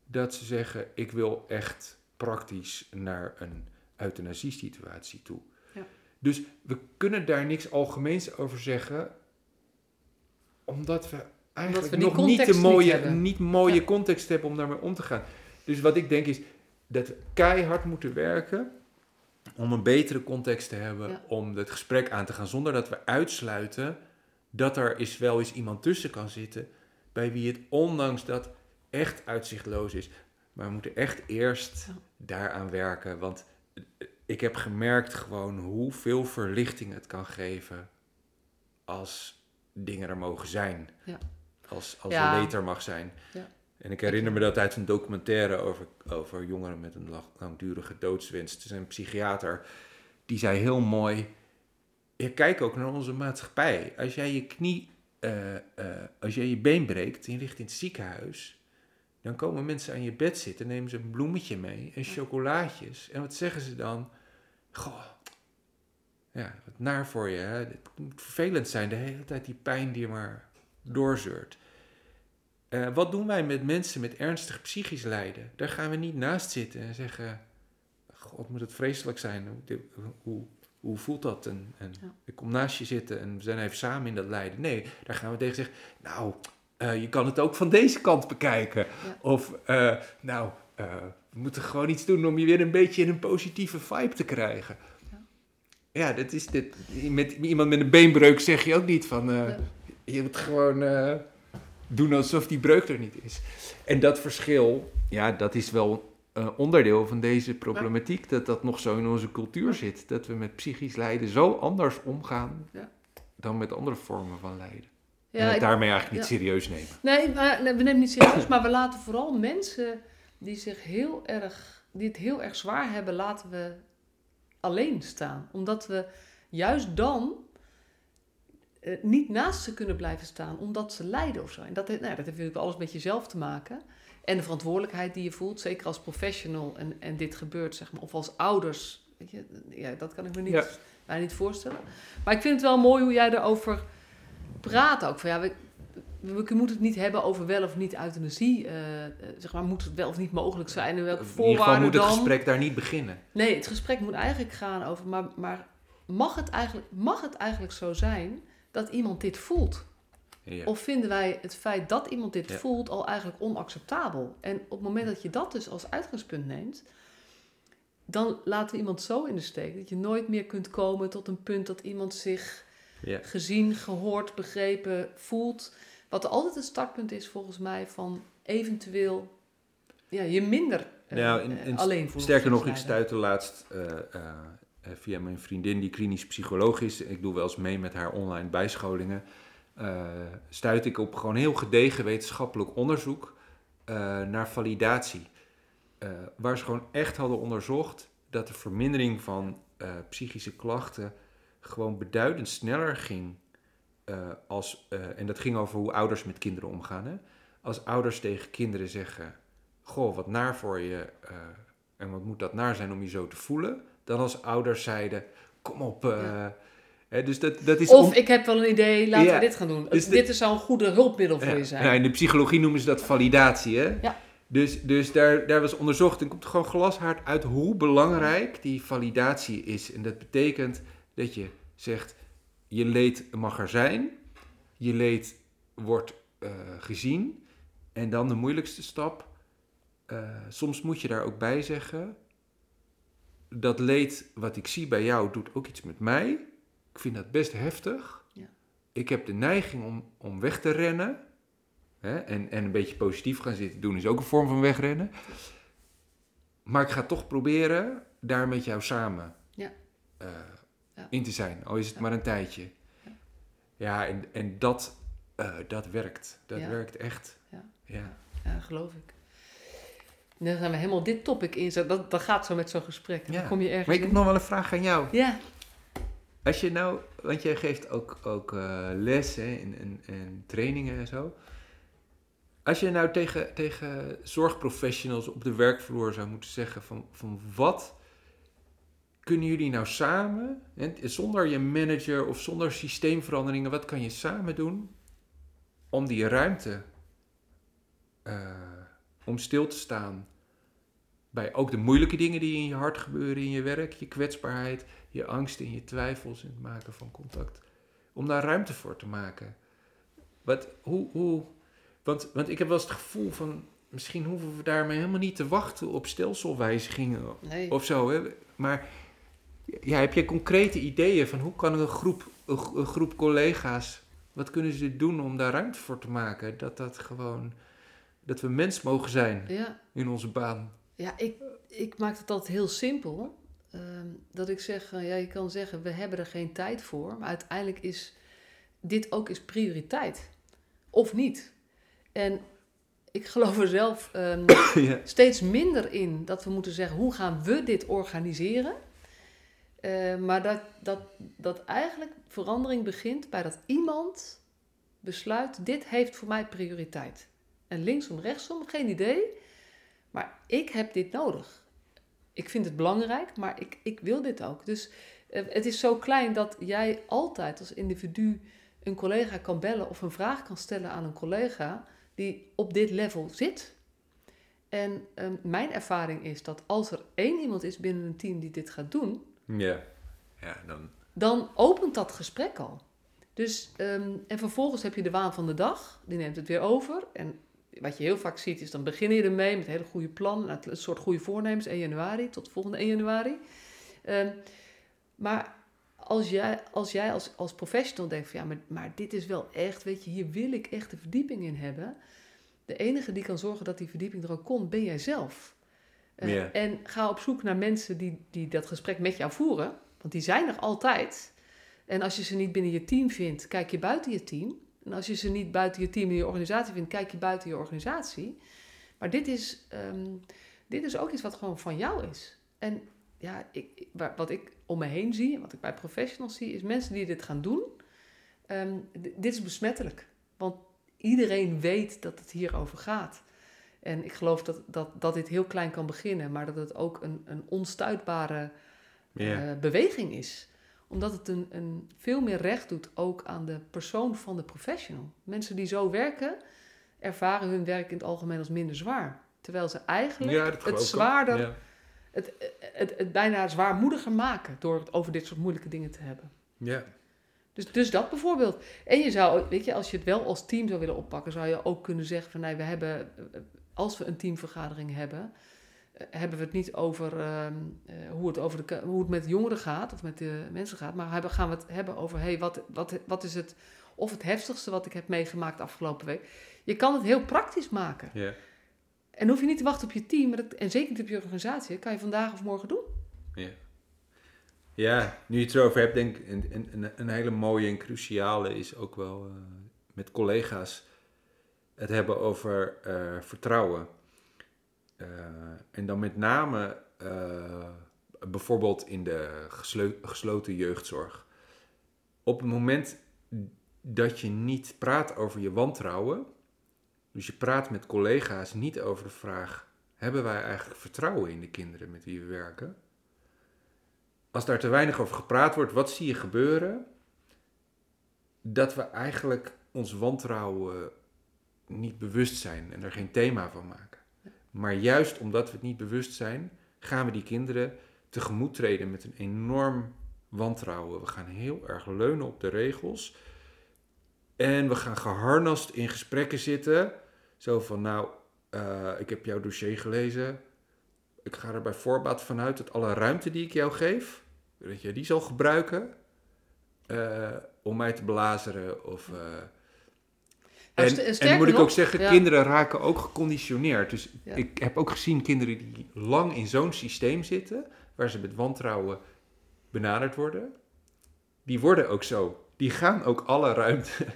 dat ze zeggen: Ik wil echt praktisch naar een euthanasiesituatie toe. Ja. Dus we kunnen daar niks algemeens over zeggen, omdat we eigenlijk we die nog niet de niet mooie, niet mooie Ja. context hebben om daarmee om te gaan. Dus wat ik denk is dat we keihard moeten werken om een betere context te hebben Ja. om het gesprek aan te gaan, zonder dat we uitsluiten dat er is wel eens iemand tussen kan zitten bij wie het ondanks dat echt uitzichtloos is. Maar we moeten echt eerst Ja. daaraan werken, want ik heb gemerkt gewoon hoeveel verlichting het kan geven als dingen er mogen zijn. Ja. Als, als Ja. er leed er mag zijn. Ja. En ik herinner me dat uit een documentaire over, over jongeren met een lang- langdurige doodswens. Het is een psychiater die zei heel mooi: ja, kijk ook naar onze maatschappij. Als jij je knie, eh, eh, als jij je been breekt en je ligt in het ziekenhuis, dan komen mensen aan je bed zitten, nemen ze een bloemetje mee en chocolaatjes. En wat zeggen ze dan? Goh, ja, wat naar voor je. Hè? Het moet vervelend zijn, de hele tijd die pijn die je maar doorzeurt. Eh, wat doen wij met mensen met ernstig psychisch lijden? Daar gaan we niet naast zitten en zeggen: God, moet het vreselijk zijn. Hoe, hoe, voelt dat? En, en Ja. ik kom naast je zitten en we zijn even samen in dat lijden. Nee, daar gaan we tegen zeggen: Nou, eh, je kan het ook van deze kant bekijken. Ja. Of, eh, nou, we moeten gewoon iets doen om je weer een beetje in een positieve vibe te krijgen. Ja. Ja, dat is dit. Met iemand met een beenbreuk zeg je ook niet van. Je moet gewoon doen alsof die breuk er niet is. En dat verschil, ja, dat is wel eh, onderdeel van deze problematiek. Dat dat nog zo in onze cultuur zit. Dat we met psychisch lijden zo anders omgaan Ja. dan met andere vormen van lijden. Ja, en het ik- daarmee eigenlijk niet ja. serieus nemen. Nee, maar, nee, we nemen niet serieus, maar we laten vooral mensen die zich heel erg, die het heel erg zwaar hebben, laten we alleen staan. Omdat we juist dan eh, niet naast ze kunnen blijven staan, omdat ze lijden of zo. En dat, heeft- nou, dat heeft natuurlijk alles met jezelf te maken. En de verantwoordelijkheid die je voelt, zeker als professional en, en dit gebeurt, zeg maar, of als ouders. Weet je, ja, dat kan ik me niet, Ja. mij niet voorstellen. Maar ik vind het wel mooi hoe jij erover praat ook. Van, ja, we, we moeten het niet hebben over wel of niet euthanasie. eh, eh, zeg maar, moet het wel of niet mogelijk zijn? En welke In ieder geval voorwaarden moet het dan? gesprek daar niet beginnen. Nee, het gesprek moet eigenlijk gaan over... Maar, maar mag, het eigenlijk, mag het eigenlijk zo zijn dat iemand dit voelt? Ja. Of vinden wij het feit dat iemand dit Ja. voelt al eigenlijk onacceptabel? En op het moment dat je dat dus als uitgangspunt neemt... dan laten we iemand zo in de steek... dat je nooit meer kunt komen tot een punt dat iemand zich Ja. gezien, gehoord, begrepen voelt. Wat altijd een startpunt is volgens mij van eventueel ja, je minder Nou, eh, en alleen voelen. Sterker nog, ik stuitte laatst eh, via mijn vriendin die klinisch psycholoog is. Ik doe wel eens mee met haar online bijscholingen. eh stuit ik op gewoon heel gedegen wetenschappelijk onderzoek eh, naar validatie. Eh, waar ze gewoon echt hadden onderzocht dat de vermindering van eh, psychische klachten gewoon beduidend sneller ging. eh, als, eh, en dat ging over hoe ouders met kinderen omgaan. Hè? Als ouders tegen kinderen zeggen: Goh, wat naar voor je. eh, en wat moet dat naar zijn om je zo te voelen? Dan als ouders zeiden: Kom op. eh, Ja. hè, dus dat, dat is. Of ik heb wel een idee, laten we dit gaan doen. dus de- dit is zou een goede hulpmiddel voor je zijn. nou, in de psychologie noemen ze dat validatie. Hè? Ja. Dus, dus daar, daar was onderzocht en komt gewoon glashard uit hoe belangrijk die validatie is. En dat betekent dat je zegt, je leed mag er zijn, je leed wordt eh, gezien. En dan de moeilijkste stap, eh, soms moet je daar ook bij zeggen, dat leed wat ik zie bij jou doet ook iets met mij. Ik vind dat best heftig. Ja. Ik heb de neiging om, om weg te rennen. Hè? En, en een beetje positief gaan zitten doen is ook een vorm van wegrennen. Maar ik ga toch proberen daar met jou samen Ja. eh, Ja. in te zijn. Al is het Ja. maar een tijdje. Ja. En, en dat, eh, dat werkt. Dat werkt echt. Ja. ja. Ja, geloof ik. Dan gaan we helemaal dit topic in. Zo, dat, dat gaat zo met zo'n gesprek. En Ja. Dan kom je ergens Maar ik heb in. nog wel een vraag aan jou. Ja, Als je nou, want jij geeft ook, ook eh, les hè, en, en, en trainingen en zo. Als je nou tegen, tegen zorgprofessionals op de werkvloer zou moeten zeggen van, van wat kunnen jullie nou samen, hè, zonder je manager of zonder systeemveranderingen, wat kan je samen doen om die ruimte, eh, om stil te staan bij ook de moeilijke dingen die in je hart gebeuren in je werk, je kwetsbaarheid, je angst en je twijfels in het maken van contact. Om daar ruimte voor te maken. Wat, hoe, hoe, want, want ik heb wel eens het gevoel van, misschien hoeven we daarmee helemaal niet te wachten op stelselwijzigingen nee. of zo. Hè? Maar ja, heb je concrete ideeën van hoe kan een groep, een, gro- een groep collega's, wat kunnen ze doen om daar ruimte voor te maken? Dat dat gewoon, dat we mens mogen zijn Ja, in onze baan. ja ik, ik maak het altijd heel simpel. Ehm, dat ik zeg, eh, ja, je kan zeggen, we hebben er geen tijd voor. Maar uiteindelijk is dit ook eens prioriteit. Of niet. En ik geloof er zelf ehm, ja. steeds minder in dat we moeten zeggen, hoe gaan we dit organiseren? Eh, maar dat, dat, dat eigenlijk verandering begint bij dat iemand besluit, dit heeft voor mij prioriteit. En linksom, rechtsom, geen idee. Maar ik heb dit nodig. Ik vind het belangrijk, maar ik, ik wil dit ook. Dus eh, het is zo klein dat jij altijd als individu een collega kan bellen of een vraag kan stellen aan een collega die op dit level zit. En ehm, mijn ervaring is dat als er één iemand is binnen een team die dit gaat doen, Ja. Ja, dan. dan opent dat gesprek al. Dus, ehm, en vervolgens heb je de waan van de dag, die neemt het weer over. En wat je heel vaak ziet is, dan begin je ermee met hele goede plannen, een soort goede voornemens, 1 januari tot volgende 1 januari. Ehm, maar als jij als, jij als, als professional denkt van ja, maar, maar dit is wel echt, weet je, hier wil ik echt de verdieping in hebben. De enige die kan zorgen dat die verdieping er ook komt, ben jij zelf. Eh. En ga op zoek naar mensen die, die dat gesprek met jou voeren. Want die zijn er altijd. En als je ze niet binnen je team vindt, kijk je buiten je team En als je ze niet buiten je team en je organisatie vindt, kijk je buiten je organisatie. Maar dit is, ehm, dit is ook iets wat gewoon van jou is. En ja, ik, wat ik om me heen zie, wat ik bij professionals zie, is mensen die dit gaan doen. Ehm, dit is besmettelijk. Want iedereen weet dat het hierover gaat. En ik geloof dat, dat, dat dit heel klein kan beginnen, maar dat het ook een, een onstuitbare eh, beweging is. Omdat het een, een veel meer recht doet ook aan de persoon van de professional. Mensen die zo werken, ervaren hun werk in het algemeen als minder zwaar. Terwijl ze eigenlijk het zwaarder, het, het, het, bijna zwaarmoediger maken door het over dit soort moeilijke dingen te hebben. Ja. Dus, dus dat bijvoorbeeld. En je zou, weet je, als je het wel als team zou willen oppakken, zou je ook kunnen zeggen van nee, we hebben, als we een teamvergadering hebben, eh, hebben we het niet over ehm, eh, hoe, het over de, hoe het met jongeren gaat of met de mensen gaat, maar hebben, gaan we het hebben over hey, wat, wat, wat is het, of het heftigste wat ik heb meegemaakt afgelopen week. Je kan het heel praktisch maken. Ja. En hoef je niet te wachten op je team, en zeker niet op je organisatie, dat kan je vandaag of morgen doen. Ja. Ja, nu je het erover hebt, denk ik, een, een, een hele mooie en cruciale is ook wel uh, met collega's het hebben over uh, vertrouwen. Uh, en dan met name bijvoorbeeld in de gesloten jeugdzorg. Op het moment dat je niet praat over je wantrouwen, dus je praat met collega's niet over de vraag: hebben wij eigenlijk vertrouwen in de kinderen met wie we werken? als daar te weinig over gepraat wordt, wat zie je gebeuren? Dat we eigenlijk ons wantrouwen niet bewust zijn en er geen thema van maken. Maar juist omdat we het niet bewust zijn, gaan we die kinderen tegemoet treden met een enorm wantrouwen. We gaan heel erg leunen op de regels. En we gaan geharnast in gesprekken zitten. Zo van, nou, uh, ik heb jouw dossier gelezen. Ik ga er bij voorbaat vanuit dat alle ruimte die ik jou geef, dat je die zal gebruiken uh, om mij te belazeren. Of, uh, en, en, moet ik ook zeggen, kinderen raken ook geconditioneerd. Dus ik heb ook gezien kinderen die lang in zo'n systeem zitten, waar ze met wantrouwen benaderd worden. Die worden ook zo. Die gaan ook alle ruimte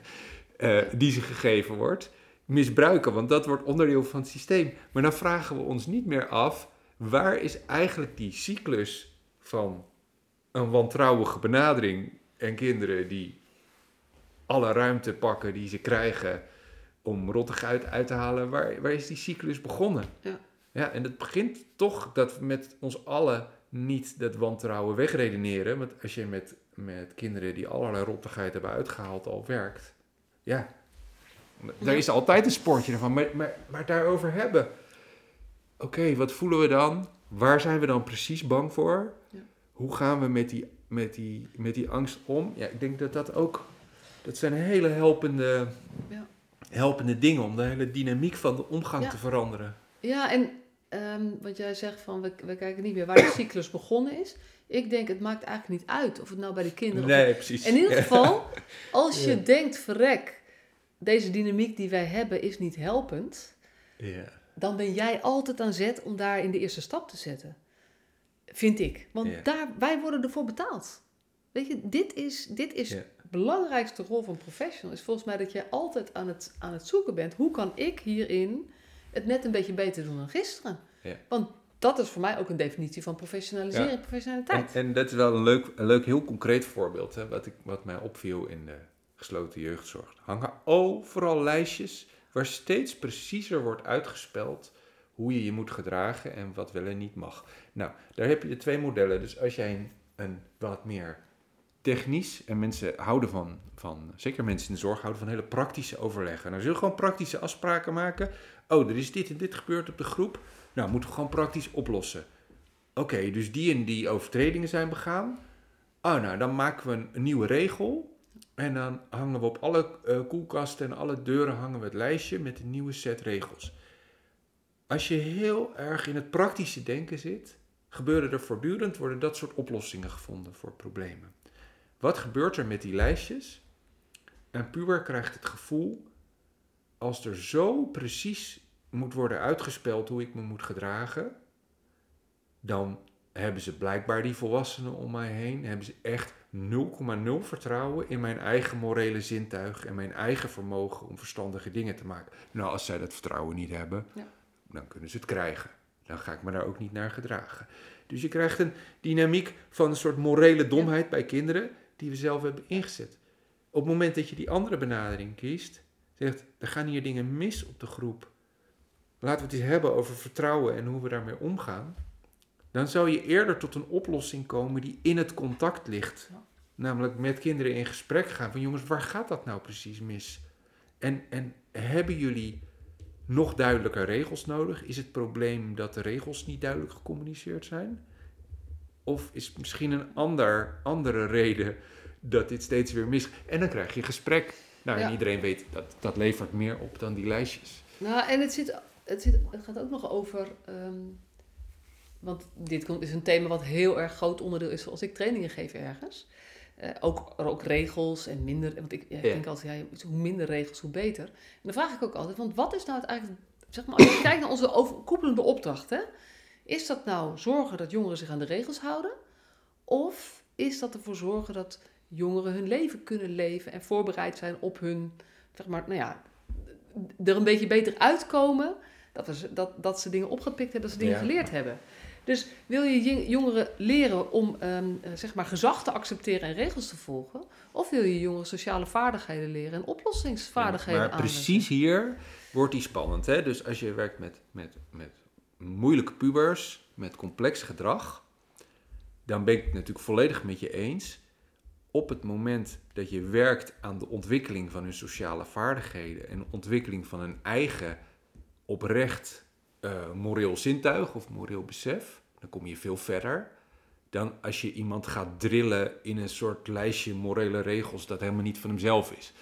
uh, die ze gegeven wordt misbruiken, want dat wordt onderdeel van het systeem. Maar dan vragen we ons niet meer af, waar is eigenlijk die cyclus van een wantrouwige benadering en kinderen die alle ruimte pakken die ze krijgen om rottigheid uit te halen, waar, waar is die cyclus begonnen? Ja. ja, en het begint toch dat we met ons allen niet dat wantrouwen wegredeneren. Want als je met, met kinderen die allerlei rottigheid hebben uitgehaald al werkt, ja, daar is altijd een sportje ervan. Maar, maar, maar daarover hebben. Oké, wat voelen we dan? Waar zijn we dan precies bang voor? Ja hoe gaan we met die, met, die, met die angst om? Ja, ik denk dat dat ook, dat zijn hele helpende, ja. Helpende dingen om de hele dynamiek van de omgang te veranderen. Ja, en um, wat jij zegt van, we, we kijken niet meer waar de cyclus begonnen is. Ik denk, het maakt eigenlijk niet uit of het nou bij de kinderen... Nee, precies. In ieder geval, als je denkt, verrek, deze dynamiek die wij hebben is niet helpend... Ja. Dan ben jij altijd aan zet om daar in de eerste stap te zetten. Vind ik. Want daar, wij worden ervoor betaald. Weet je, dit is, dit is belangrijkste rol van professional. Is volgens mij dat je altijd aan het, aan het zoeken bent. Hoe kan ik hierin het net een beetje beter doen dan gisteren? Want dat is voor mij ook een definitie van professionalisering en professionaliteit. En, en, dat is wel een leuk, een leuk heel concreet voorbeeld. Hè, wat, ik, wat mij opviel in de gesloten jeugdzorg. Hangen overal lijstjes waar steeds preciezer wordt uitgespeld hoe je je moet gedragen en wat wel en niet mag. Nou, daar heb je de twee modellen. Dus als jij een, een wat meer technisch, en mensen houden van, van, zeker mensen in de zorg, houden van hele praktische overleggen. Nou, zullen gewoon praktische afspraken maken. Oh, er is dit en dit gebeurd op de groep. Nou, moeten we gewoon praktisch oplossen. Oké, dus die en die overtredingen zijn begaan. Oh, nou, dan maken we een, nieuwe regel. En dan hangen we op alle uh, koelkasten en alle deuren hangen we het lijstje met een nieuwe set regels. Als je heel erg in het praktische denken zit, gebeuren er voortdurend, worden dat soort oplossingen gevonden voor problemen. Wat gebeurt er met die lijstjes? Een puber krijgt het gevoel, als er zo precies moet worden uitgespeld hoe ik me moet gedragen, dan hebben ze blijkbaar die volwassenen om mij heen, hebben ze echt 0,0 vertrouwen in mijn eigen morele zintuig en mijn eigen vermogen om verstandige dingen te maken. Nou, als zij dat vertrouwen niet hebben, Ja. dan kunnen ze het krijgen. Dan ga ik me daar ook niet naar gedragen. Dus je krijgt een dynamiek van een soort morele domheid bij kinderen die we zelf hebben ingezet. Op het moment dat je die andere benadering kiest, zegt er gaan hier dingen mis op de groep. Laten we het eens hebben over vertrouwen en hoe we daarmee omgaan. Dan zou je eerder tot een oplossing komen die in het contact ligt. Namelijk met kinderen in gesprek gaan van jongens, waar gaat dat nou precies mis? En, en hebben jullie nog duidelijker regels nodig? Is het probleem dat de regels niet duidelijk gecommuniceerd zijn? Of is misschien een ander, andere reden dat dit steeds weer mis... En dan krijg je gesprek. Nou, en Ja. iedereen weet dat dat levert meer op dan die lijstjes. Nou, en het, zit, het, zit, het gaat ook nog over. ehm, want dit komt- is een thema wat heel erg groot onderdeel is als ik trainingen geef ergens. Eh, ook, ook regels en minder. Want ik, ja, ik Ja. denk altijd, ja, hoe minder regels, hoe beter. En dan vraag ik ook altijd: want wat is nou het eigenlijk. Zeg maar, als je kijkt naar onze overkoepelende opdracht, hè, is dat nou zorgen dat jongeren zich aan de regels houden? Of is dat ervoor zorgen dat jongeren hun leven kunnen leven en voorbereid zijn op hun, zeg maar, nou ja, er een beetje beter uitkomen. Dat, we ze- dat, dat ze dingen opgepikt hebben, dat ze dingen Ja. geleerd hebben. Dus wil je jongeren leren om ehm, eh, zeg maar gezag te accepteren en regels te volgen? Of wil je jongeren sociale vaardigheden leren en oplossingsvaardigheden maar aanleren? precies hier wordt die spannend. Hè? Dus als je werkt met, met, met moeilijke pubers, met complex gedrag, dan ben ik het natuurlijk volledig met je eens. Op het moment dat je werkt aan de ontwikkeling van hun sociale vaardigheden en ontwikkeling van hun eigen oprecht eh, moreel zintuig of moreel besef, dan kom je veel verder dan als je iemand gaat drillen in een soort lijstje morele regels dat helemaal niet van hemzelf is.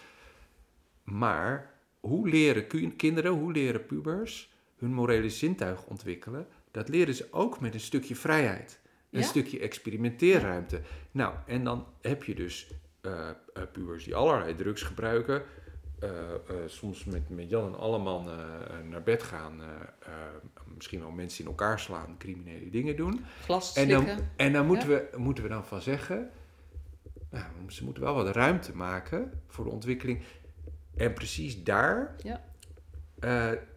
Maar hoe leren kinderen, hoe leren pubers hun morele zintuig ontwikkelen? Dat leren ze ook met een stukje vrijheid. Een Ja? stukje experimenteerruimte. Nou, en dan heb je dus eh, pubers die allerlei drugs gebruiken. eh, soms met, met Jan en Alleman naar bed gaan. misschien wel mensen in elkaar slaan, criminele dingen doen. Glas En dan, en dan moeten, we, moeten we dan van zeggen, nou, ze moeten wel wat ruimte maken voor de ontwikkeling. En precies daar Ja.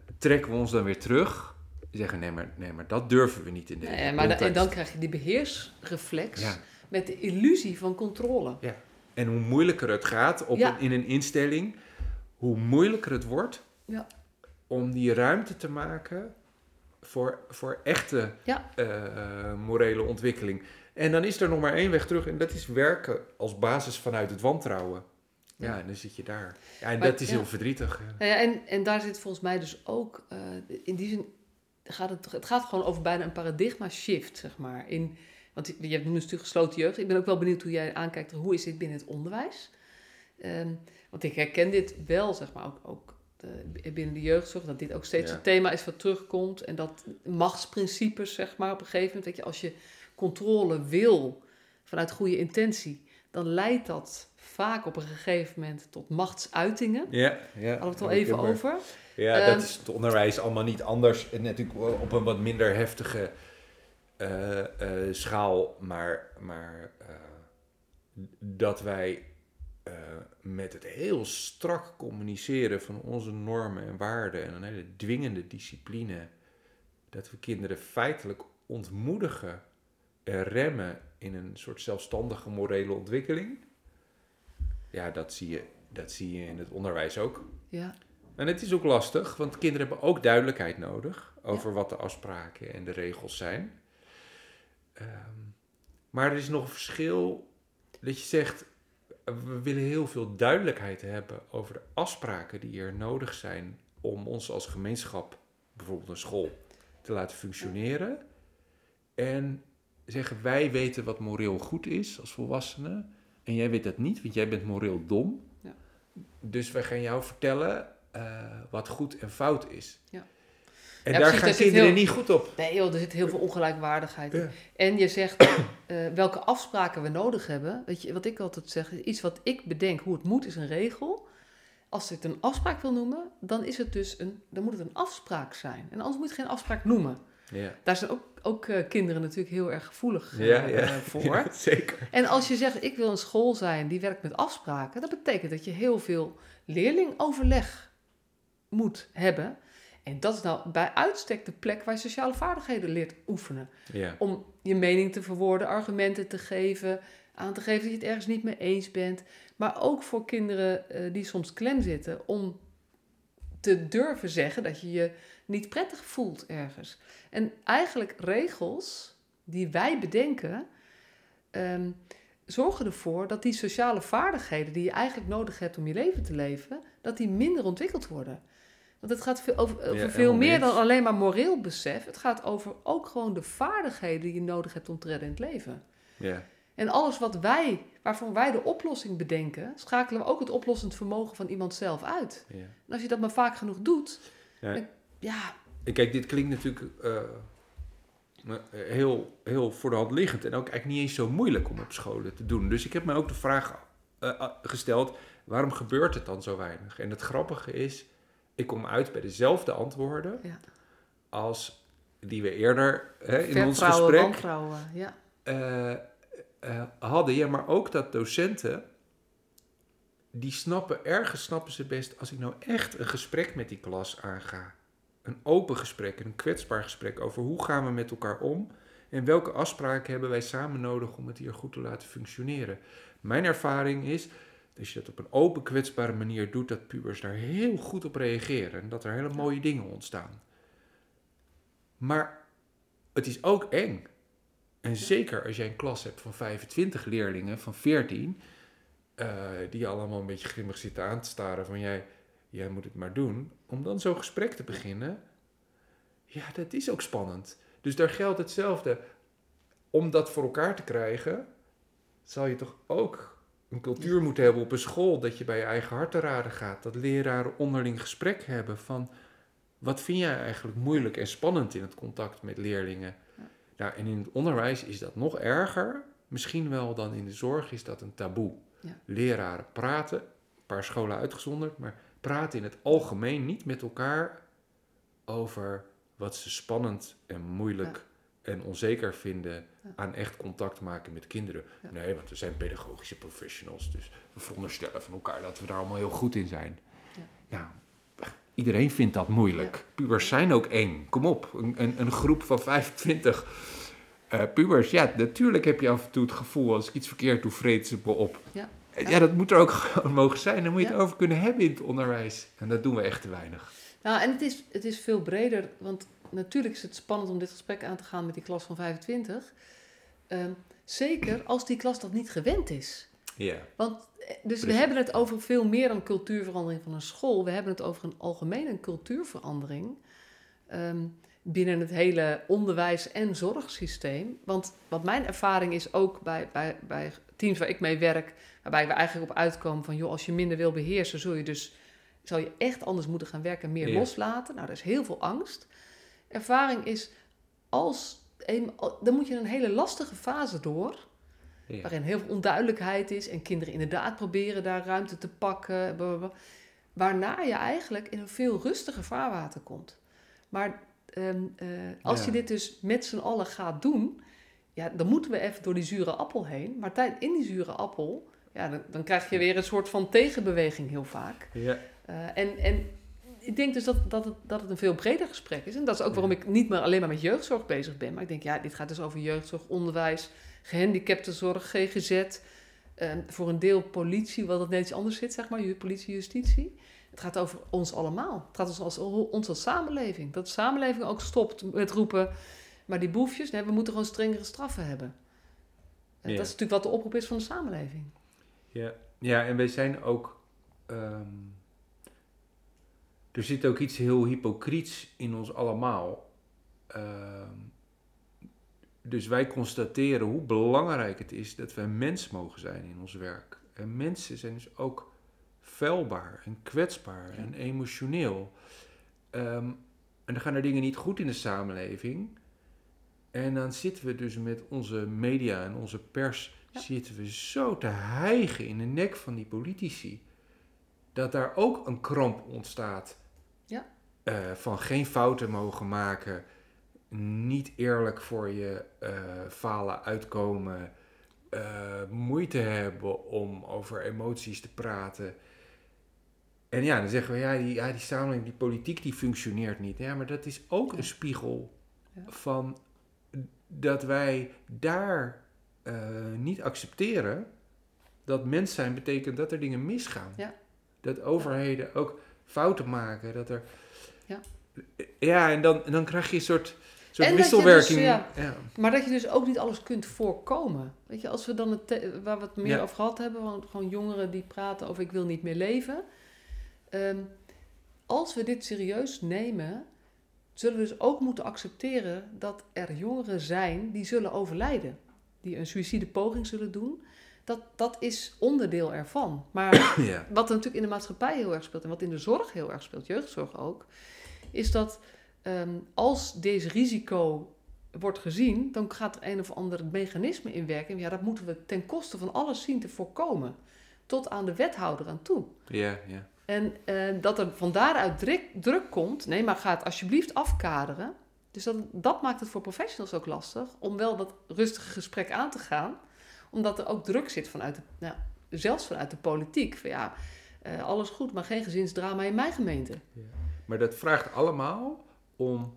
Eh, trekken we ons dan weer terug. Zeggen, nee maar, nee, maar dat durven we niet in deze Nee, maar en dan krijg je die beheersreflex Ja. met de illusie van controle. En hoe moeilijker het gaat op Ja. een- in een instelling, hoe moeilijker het wordt Ja. om die ruimte te maken voor, voor echte Ja. eh, morele ontwikkeling. En dan is er nog maar één weg terug en dat is werken als basis vanuit het wantrouwen. Ja, en dan zit je daar. Ja, en Maar- dat is ja. heel verdrietig. ja. Nou ja, en, en daar zit volgens mij dus ook, eh, in die zin gaat het, het gaat gewoon over bijna een paradigma shift, zeg maar. In, want je hebt nu natuurlijk gesloten jeugd. Ik ben ook wel benieuwd hoe jij aankijkt, hoe is dit binnen het onderwijs? Ehm, want ik herken dit wel, zeg maar, ook, ook eh, binnen de jeugdzorg, dat dit ook steeds Ja. een thema is wat terugkomt. En dat machtsprincipes, zeg maar, op een gegeven moment, weet je, als je controle wil vanuit goede intentie, dan leidt dat vaak op een gegeven moment tot machtsuitingen. Ja, ja. Hadden we het al Ja, even maar- over. Ja, Ehm, dat is het onderwijs allemaal niet anders. En natuurlijk op een wat minder heftige eh, eh, schaal. Maar, maar eh, dat wij eh, met het heel strak communiceren van onze normen en waarden en een hele dwingende discipline, dat we kinderen feitelijk ontmoedigen en remmen in een soort zelfstandige morele ontwikkeling. Ja, dat zie je, dat zie je in het onderwijs ook. Ja, En het is ook lastig, want kinderen hebben ook duidelijkheid nodig over wat de afspraken en de regels zijn. Ehm, maar er is nog een verschil dat je zegt, we willen heel veel duidelijkheid hebben over de afspraken die er nodig zijn om ons als gemeenschap, bijvoorbeeld een school, te laten functioneren. En zeggen, wij weten wat moreel goed is als volwassenen. En jij weet dat niet, want jij bent moreel dom. Ja. Dus wij gaan jou vertellen eh, wat goed en fout is. Ja. En Ja, daar precies, gaan kinderen heel- niet goed op. nee joh, er zit heel veel ongelijkwaardigheid in. En je zegt eh, welke afspraken we nodig hebben. Weet je, wat ik altijd zeg, is iets wat ik bedenk, hoe het moet, is een regel. Als ik het een afspraak wil noemen, dan, is het dus een, dan moet het een afspraak zijn. En anders moet je het geen afspraak noemen. Ja. Daar zijn ook ook eh, kinderen natuurlijk heel erg gevoelig eh, Ja, ja. voor. Ja, zeker. En als je zegt, ik wil een school zijn die werkt met afspraken, dat betekent dat je heel veel leerlingoverleg moet hebben. En dat is nou bij uitstek de plek waar je sociale vaardigheden leert oefenen. Ja. Om je mening te verwoorden, argumenten te geven, aan te geven dat je het ergens niet mee eens bent. Maar ook voor kinderen eh, die soms klem zitten, om te durven zeggen dat je je niet prettig voelt ergens. En eigenlijk regels die wij bedenken, ehm, zorgen ervoor dat die sociale vaardigheden die je eigenlijk nodig hebt om je leven te leven, dat die minder ontwikkeld worden. Want het gaat veel over, over Ja, veel meer mee dan alleen maar moreel besef. Het gaat over ook gewoon de vaardigheden die je nodig hebt om te redden in het leven. Ja. En alles wat wij, waarvan wij de oplossing bedenken, schakelen we ook het oplossend vermogen van iemand zelf uit. ja. En als je dat maar vaak genoeg doet, Ja. dan- ja, Kijk, dit klinkt natuurlijk eh, eh, heel, heel voor de hand liggend en ook eigenlijk niet eens zo moeilijk om op scholen te doen. Dus ik heb me ook de vraag eh, gesteld, waarom gebeurt het dan zo weinig? En het grappige is, ik kom uit bij dezelfde antwoorden Ja. als die we eerder hè, in ons gesprek. Ja, hadden. Ja, maar ook dat docenten, die snappen, ergens snappen ze best, als ik nou echt een gesprek met die klas aanga. Een open gesprek, een kwetsbaar gesprek over hoe gaan we met elkaar om en welke afspraken hebben wij samen nodig om het hier goed te laten functioneren. Mijn ervaring is, dat als je dat op een open, kwetsbare manier doet, dat pubers daar heel goed op reageren en dat er hele mooie dingen ontstaan. Maar het is ook eng. En zeker als jij een klas hebt van 25 leerlingen, van 14, eh, die allemaal een beetje grimmig zitten aan te staren van jij, jij moet het maar doen. Om dan zo'n gesprek te beginnen, ja, dat is ook spannend. Dus daar geldt hetzelfde. Om dat voor elkaar te krijgen, zal je toch ook een cultuur moeten hebben op een school, dat je bij je eigen hart te raden gaat. Dat leraren onderling gesprek hebben van, wat vind jij eigenlijk moeilijk en spannend in het contact met leerlingen? Nou, en in het onderwijs is dat nog erger. Misschien wel dan in de zorg is dat een taboe. Ja. Leraren praten, een paar scholen uitgezonderd, maar praten in het algemeen niet met elkaar over wat ze spannend en moeilijk en onzeker vinden Ja. aan echt contact maken met kinderen. Ja. Nee, want we zijn pedagogische professionals, dus we veronderstellen van elkaar dat we daar allemaal heel goed in zijn. Ja. Nou, iedereen vindt dat moeilijk. Pubers zijn ook eng. Kom op, een, een, een groep van 25 eh, pubers. Ja, natuurlijk heb je af en toe het gevoel, als ik iets verkeerd doe, vreet ze me op. Ja. Ja, dat moet er ook gewoon mogen zijn. Daar moet je het over kunnen hebben in het onderwijs. En dat doen we echt te weinig. Nou, en het is, het is veel breder, want natuurlijk is het spannend om dit gesprek aan te gaan met die klas van 25. Ehm, zeker als die klas dat niet gewend is. Ja. Want, eh, dus we hebben het over veel meer dan cultuurverandering van een school. We hebben het over een algemene cultuurverandering ehm, binnen het hele onderwijs- en zorgsysteem. Want wat mijn ervaring is ook bij, bij, bij teams waar ik mee werk, waarbij we eigenlijk op uitkomen van, joh, als je minder wil beheersen, zul je dus zou je echt anders moeten gaan werken en meer Ja. loslaten. Nou, er is heel veel angst. Ervaring is, als, dan moet je een hele lastige fase door Ja. waarin heel veel onduidelijkheid is en kinderen inderdaad proberen daar ruimte te pakken. blablabla. Waarna je eigenlijk in een veel rustiger vaarwater komt. Maar ehm, eh, als Ja. je dit dus met z'n allen gaat doen, ja, dan moeten we even door die zure appel heen. Maar tijd in die zure appel, ja, dan, dan krijg je weer een soort van tegenbeweging heel vaak. Ja. Eh, en, en ik denk dus dat, dat, het, dat het een veel breder gesprek is. En dat is ook waarom ik niet meer alleen maar met jeugdzorg bezig ben. Maar ik denk, ja, dit gaat dus over jeugdzorg, onderwijs, gehandicaptenzorg, GGZ. eh, voor een deel politie, wat het net iets anders zit, zeg maar, politie, justitie. Het gaat over ons allemaal. Het gaat ons als, ons als samenleving. Dat de samenleving ook stopt met roepen, maar die boefjes, nee, we moeten gewoon strengere straffen hebben. Ja. Dat is natuurlijk wat de oproep is van de samenleving. Ja, ja en wij zijn ook. ehm, er zit ook iets heel hypocriets in ons allemaal. Ehm, dus wij constateren hoe belangrijk het is dat wij mens mogen zijn in ons werk. En mensen zijn dus ook vuilbaar en kwetsbaar Ja. en emotioneel. Ehm, en dan gaan er dingen niet goed in de samenleving. En dan zitten we dus met onze media en onze pers Ja. zitten we zo te hijgen in de nek van die politici. Dat daar ook een kramp ontstaat. Ja. Eh, van geen fouten mogen maken. niet eerlijk voor je eh, falen uitkomen, eh, moeite hebben om over emoties te praten. En ja, dan zeggen we, ja, die, ja, die samenleving, die politiek, die functioneert niet. Ja, maar dat is ook een spiegel van dat wij daar eh, niet accepteren dat mens zijn betekent dat er dingen misgaan. Ja. Dat overheden ook fouten maken, dat er... Ja. Ja, en dan, en dan krijg je een soort, soort En dus, wisselwerking. ja. Maar dat je dus ook niet alles kunt voorkomen. Weet je, als we dan het, waar we het meer over gehad hebben, gewoon jongeren die praten over ik wil niet meer leven. Ehm, als we dit serieus nemen, zullen we dus ook moeten accepteren dat er jongeren zijn die zullen overlijden. Die een suïcidepoging zullen doen. Dat, dat is onderdeel ervan. Maar ja. wat er natuurlijk in de maatschappij heel erg speelt en wat in de zorg heel erg speelt, jeugdzorg ook, is dat ehm, als deze risico wordt gezien, dan gaat er een of ander mechanisme in werken. En ja, dat moeten we ten koste van alles zien te voorkomen. Tot aan de wethouder aan toe. Ja, ja. En eh, dat er van daaruit druk, druk komt. Nee, maar ga het alsjeblieft afkaderen. Dus dat, dat maakt het voor professionals ook lastig om wel dat rustige gesprek aan te gaan. Omdat er ook druk zit vanuit, de, nou, zelfs vanuit de politiek. Van ja, eh, alles goed, maar geen gezinsdrama in mijn gemeente. Maar dat vraagt allemaal om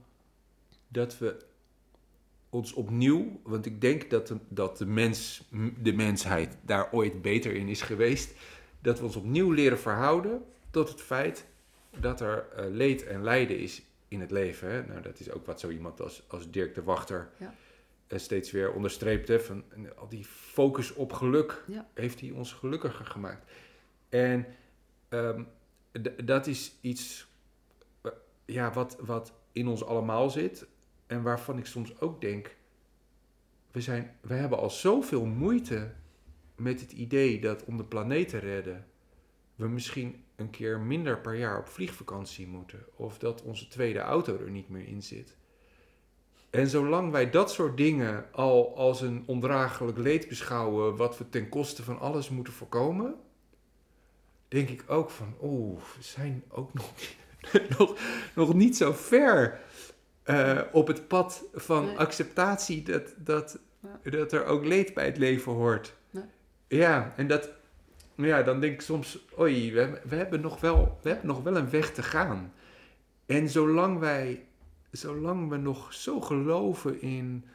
dat we ons opnieuw, want ik denk dat dat de, mens, de mensheid daar ooit beter in is geweest, dat we ons opnieuw leren verhouden tot het feit dat er eh, leed en lijden is in het leven. Hè? Nou, dat is ook wat zo iemand als, als Dirk de Wachter Ja. eh, steeds weer onderstreept. Hè? Van, al die focus op geluk Ja. heeft hij ons gelukkiger gemaakt. En ehm, dat is iets eh, ja, wat, wat in ons allemaal zit. En waarvan ik soms ook denk, we, zijn, we hebben al zoveel moeite met het idee dat om de planeet te redden, we misschien een keer minder per jaar op vliegvakantie moeten. Of dat onze tweede auto er niet meer in zit. En zolang wij dat soort dingen al als een ondraaglijk leed beschouwen, wat we ten koste van alles moeten voorkomen, denk ik ook van, oeh, we zijn ook nog, nog, nog niet zo ver eh, op het pad van Nee. acceptatie dat, dat, Ja. dat er ook leed bij het leven hoort. Nee. Ja, en dat, ja, dan denk ik soms, oei, we, hebben- we, hebben nog wel, we hebben nog wel een weg te gaan. En zolang wij, zolang we nog zo geloven in,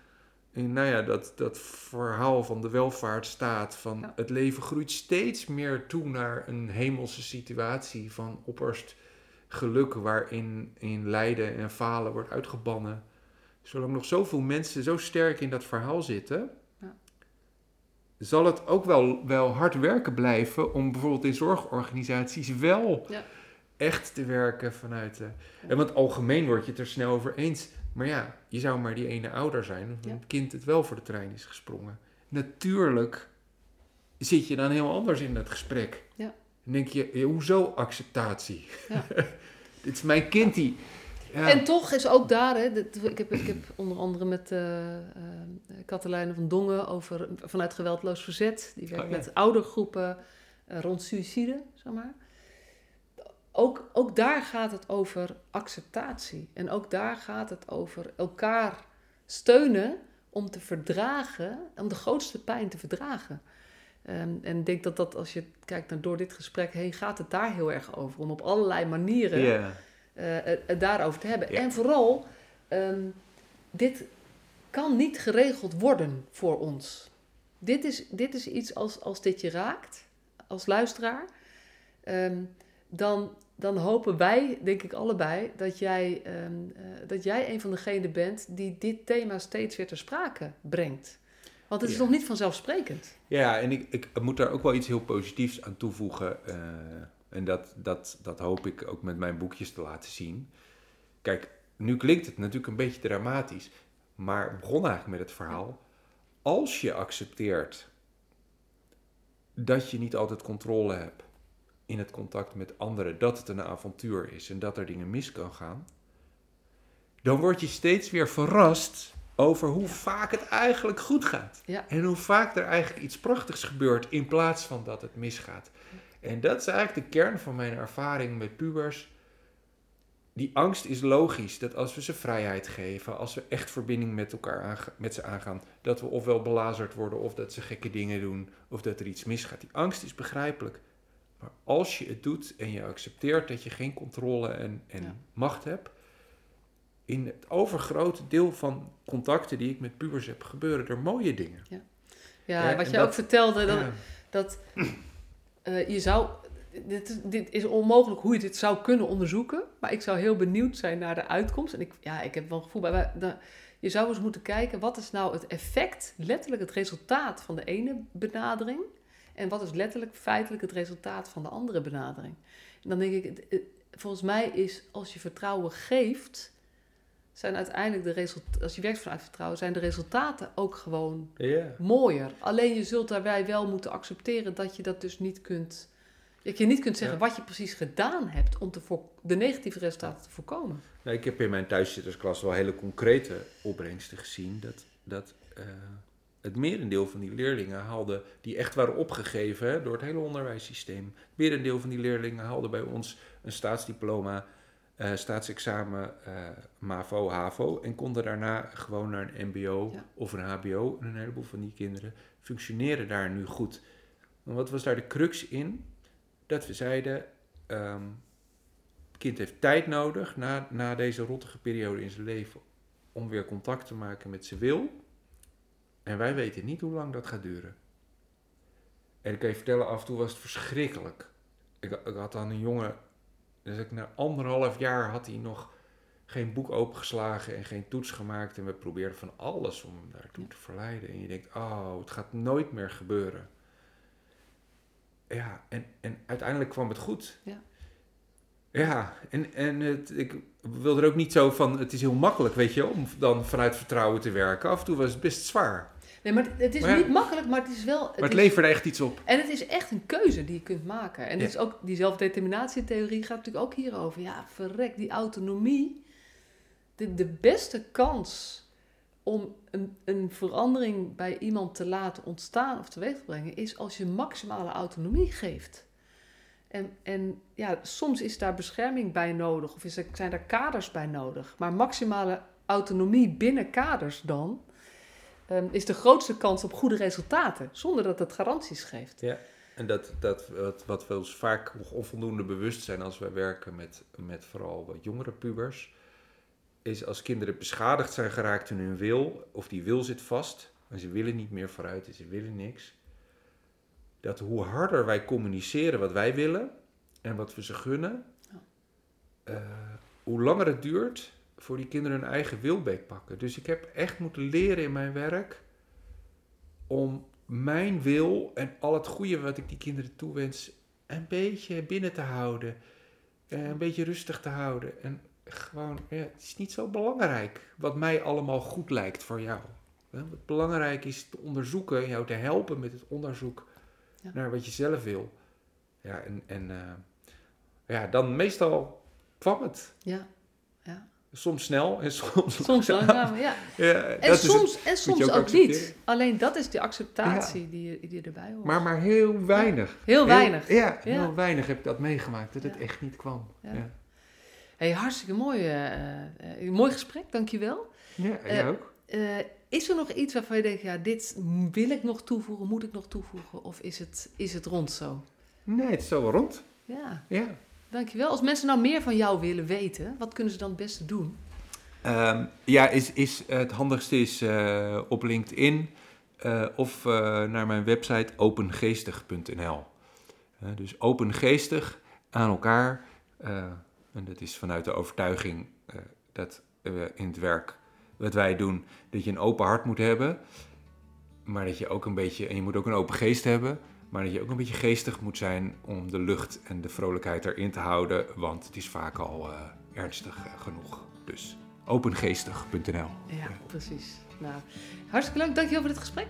in nou ja, dat, dat verhaal van de welvaartsstaat, van Ja. het leven groeit steeds meer toe naar een hemelse situatie van opperst geluk, waarin in lijden en falen wordt uitgebannen. Zolang nog zoveel mensen zo sterk in dat verhaal zitten. Zal het ook wel, wel hard werken blijven om bijvoorbeeld in zorgorganisaties wel Ja. echt te werken vanuit de. En want algemeen word je het er snel over eens. Maar ja, je zou maar die ene ouder zijn of Ja. een kind het wel voor de trein is gesprongen. Natuurlijk zit je dan heel anders in dat gesprek. Ja. Dan denk je, hoezo acceptatie? Ja. Dit is mijn kind die... Ja. En toch is ook daar, hè, dit- ik, heb, ik heb onder andere met eh, Katelijne van Dongen over vanuit geweldloos verzet. Die werkt Oh, ja. met oudergroepen eh, rond suïcide, zeg maar. Ook, ook daar gaat het over acceptatie. En ook daar gaat het over elkaar steunen om te verdragen, om de grootste pijn te verdragen. Ehm, en ik denk dat dat als je kijkt naar door dit gesprek heen, gaat het daar heel erg over. Om op allerlei manieren. Eh, het, het daarover te hebben. Ja. En vooral, ehm, dit kan niet geregeld worden voor ons. Dit is, dit is iets als, als dit je raakt, als luisteraar, ehm, dan, dan hopen wij, denk ik allebei, dat jij, ehm, eh, dat jij een van degenen bent die dit thema steeds weer ter sprake brengt. Want het is Ja. nog niet vanzelfsprekend. Ja, en ik, ik moet daar ook wel iets heel positiefs aan toevoegen. eh, en dat, dat, dat hoop ik ook met mijn boekjes te laten zien. Kijk, nu klinkt het natuurlijk een beetje dramatisch. Maar begon eigenlijk met het verhaal. Als je accepteert dat je niet altijd controle hebt in het contact met anderen, dat het een avontuur is en dat er dingen mis kan gaan, dan word je steeds weer verrast over hoe vaak het eigenlijk goed gaat. Ja. En hoe vaak er eigenlijk iets prachtigs gebeurt in plaats van dat het misgaat. En dat is eigenlijk de kern van mijn ervaring met pubers. die angst is logisch. Dat als we ze vrijheid geven, als we echt verbinding met elkaar met ze aangaan, dat we ofwel belazerd worden of dat ze gekke dingen doen of dat er iets misgaat. Die angst is begrijpelijk. Maar als je het doet en je accepteert dat je geen controle en, en Ja. macht hebt, in het overgrote deel van contacten die ik met pubers heb, gebeuren er mooie dingen. Ja, Ja, wat je dat- ook vertelde, dat, dat eh, je zou... Dit, dit is onmogelijk hoe je dit zou kunnen onderzoeken. Maar ik zou heel benieuwd zijn naar de uitkomst. En ik, ja, ik heb wel een gevoel bij... je zou eens moeten kijken, wat is nou het effect, letterlijk het resultaat van de ene benadering... en wat is letterlijk feitelijk het resultaat van de andere benadering. En dan denk ik, volgens mij is als je vertrouwen geeft... zijn uiteindelijk de resultaten... als je werkt vanuit vertrouwen, zijn de resultaten ook gewoon mooier. Alleen je zult daarbij wel moeten accepteren dat je dat dus niet kunt. Dat je niet kunt zeggen Ja. wat je precies gedaan hebt om te voor, de negatieve resultaten te voorkomen. Nou, ik heb in mijn thuiszittersklas wel hele concrete opbrengsten gezien. Dat, dat eh, het merendeel van die leerlingen haalde, die echt waren opgegeven hè, door het hele onderwijssysteem. Het merendeel van die leerlingen haalde bij ons een staatsdiploma, eh, staatsexamen, eh, MAVO, HAVO. En konden daarna gewoon naar een MBO Ja. of een HBO. En een heleboel van die kinderen functioneren daar nu goed. Maar wat was daar de crux in? Dat we zeiden. ehm, het kind heeft tijd nodig na, na deze rottige periode in zijn leven om weer contact te maken met zijn wil. En wij weten niet hoe lang dat gaat duren. En ik kan je vertellen, af en toe was het verschrikkelijk. Ik, ik had dan een jongen, dus ik na anderhalf jaar had hij nog geen boek opengeslagen en geen toets gemaakt. En we probeerden van alles om hem daartoe te verleiden. En je denkt, oh, het gaat nooit meer gebeuren. Ja, en, en uiteindelijk kwam het goed. Ja. Ja, en, en het, ik wil er ook niet zo van, het is heel makkelijk, weet je, om dan vanuit vertrouwen te werken. Af en toe was het best zwaar. Nee, maar het is Maar ja. niet makkelijk, maar het is wel. Het Maar het is- leverde echt iets op. En het is echt een keuze die je kunt maken. En Ja. het is ook, die zelfdeterminatietheorie gaat natuurlijk ook hierover. Ja, verrek, die autonomie. De, de beste kans om een, een verandering bij iemand te laten ontstaan of teweeg te brengen, is als je maximale autonomie geeft. En, en ja, soms is daar bescherming bij nodig, of is er, zijn er kaders bij nodig. Maar maximale autonomie binnen kaders dan, ehm, is de grootste kans op goede resultaten, zonder dat het garanties geeft. En dat, dat wat, wat we ons vaak nog onvoldoende bewust zijn als wij werken met, met vooral wat jongere pubers, is als kinderen beschadigd zijn geraakt in hun wil, of die wil zit vast, en ze willen niet meer vooruit en ze willen niks, dat hoe harder wij communiceren wat wij willen en wat we ze gunnen, Ja. eh, hoe langer het duurt voor die kinderen hun eigen wil beetpakken. Dus ik heb echt moeten leren in mijn werk om mijn wil en al het goede wat ik die kinderen toewens een beetje binnen te houden. Een beetje rustig te houden. En gewoon, ja, het is niet zo belangrijk wat mij allemaal goed lijkt voor jou. Wat belangrijk is te onderzoeken, jou te helpen met het onderzoek Ja. naar wat je zelf wil. Ja, en, en eh, ja, dan meestal kwam het. Ja. Soms snel en soms Soms langzamer, ja. Ja, En soms, en soms ook, ook niet. Alleen dat is die acceptatie die, je- die erbij hoort. Maar, maar heel weinig. Heel weinig. ja, heel weinig heb ik dat meegemaakt, dat het echt niet kwam. Hey, hartstikke mooi, eh, eh, mooi gesprek, dankjewel. ja. Jij ook? Eh, is er nog iets waarvan je denkt, ja, dit wil ik nog toevoegen, moet ik nog toevoegen? Of is het, is het rond zo? Nee, het is zo wel rond. Ja, Ja. Dankjewel. Als mensen nou meer van jou willen weten, wat kunnen ze dan het beste doen? Ehm, ja, is, is, het handigste is eh, op LinkedIn eh, of eh, naar mijn website opengeestig.nl. Dus opengeestig aan elkaar. en dat is vanuit de overtuiging dat we in het werk wat wij doen, dat je een open hart moet hebben. Maar dat je ook een beetje, en je moet ook een open geest hebben. Maar dat je ook een beetje geestig moet zijn om de lucht en de vrolijkheid erin te houden. Want het is vaak al eh, ernstig eh, genoeg. Dus opengeestig.nl. Ja, precies. Nou, hartstikke leuk. Dankjewel voor dit gesprek.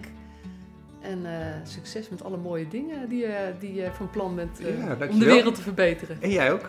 En eh, succes met alle mooie dingen die, je die je van plan bent Ja, om de wereld te verbeteren. En jij ook?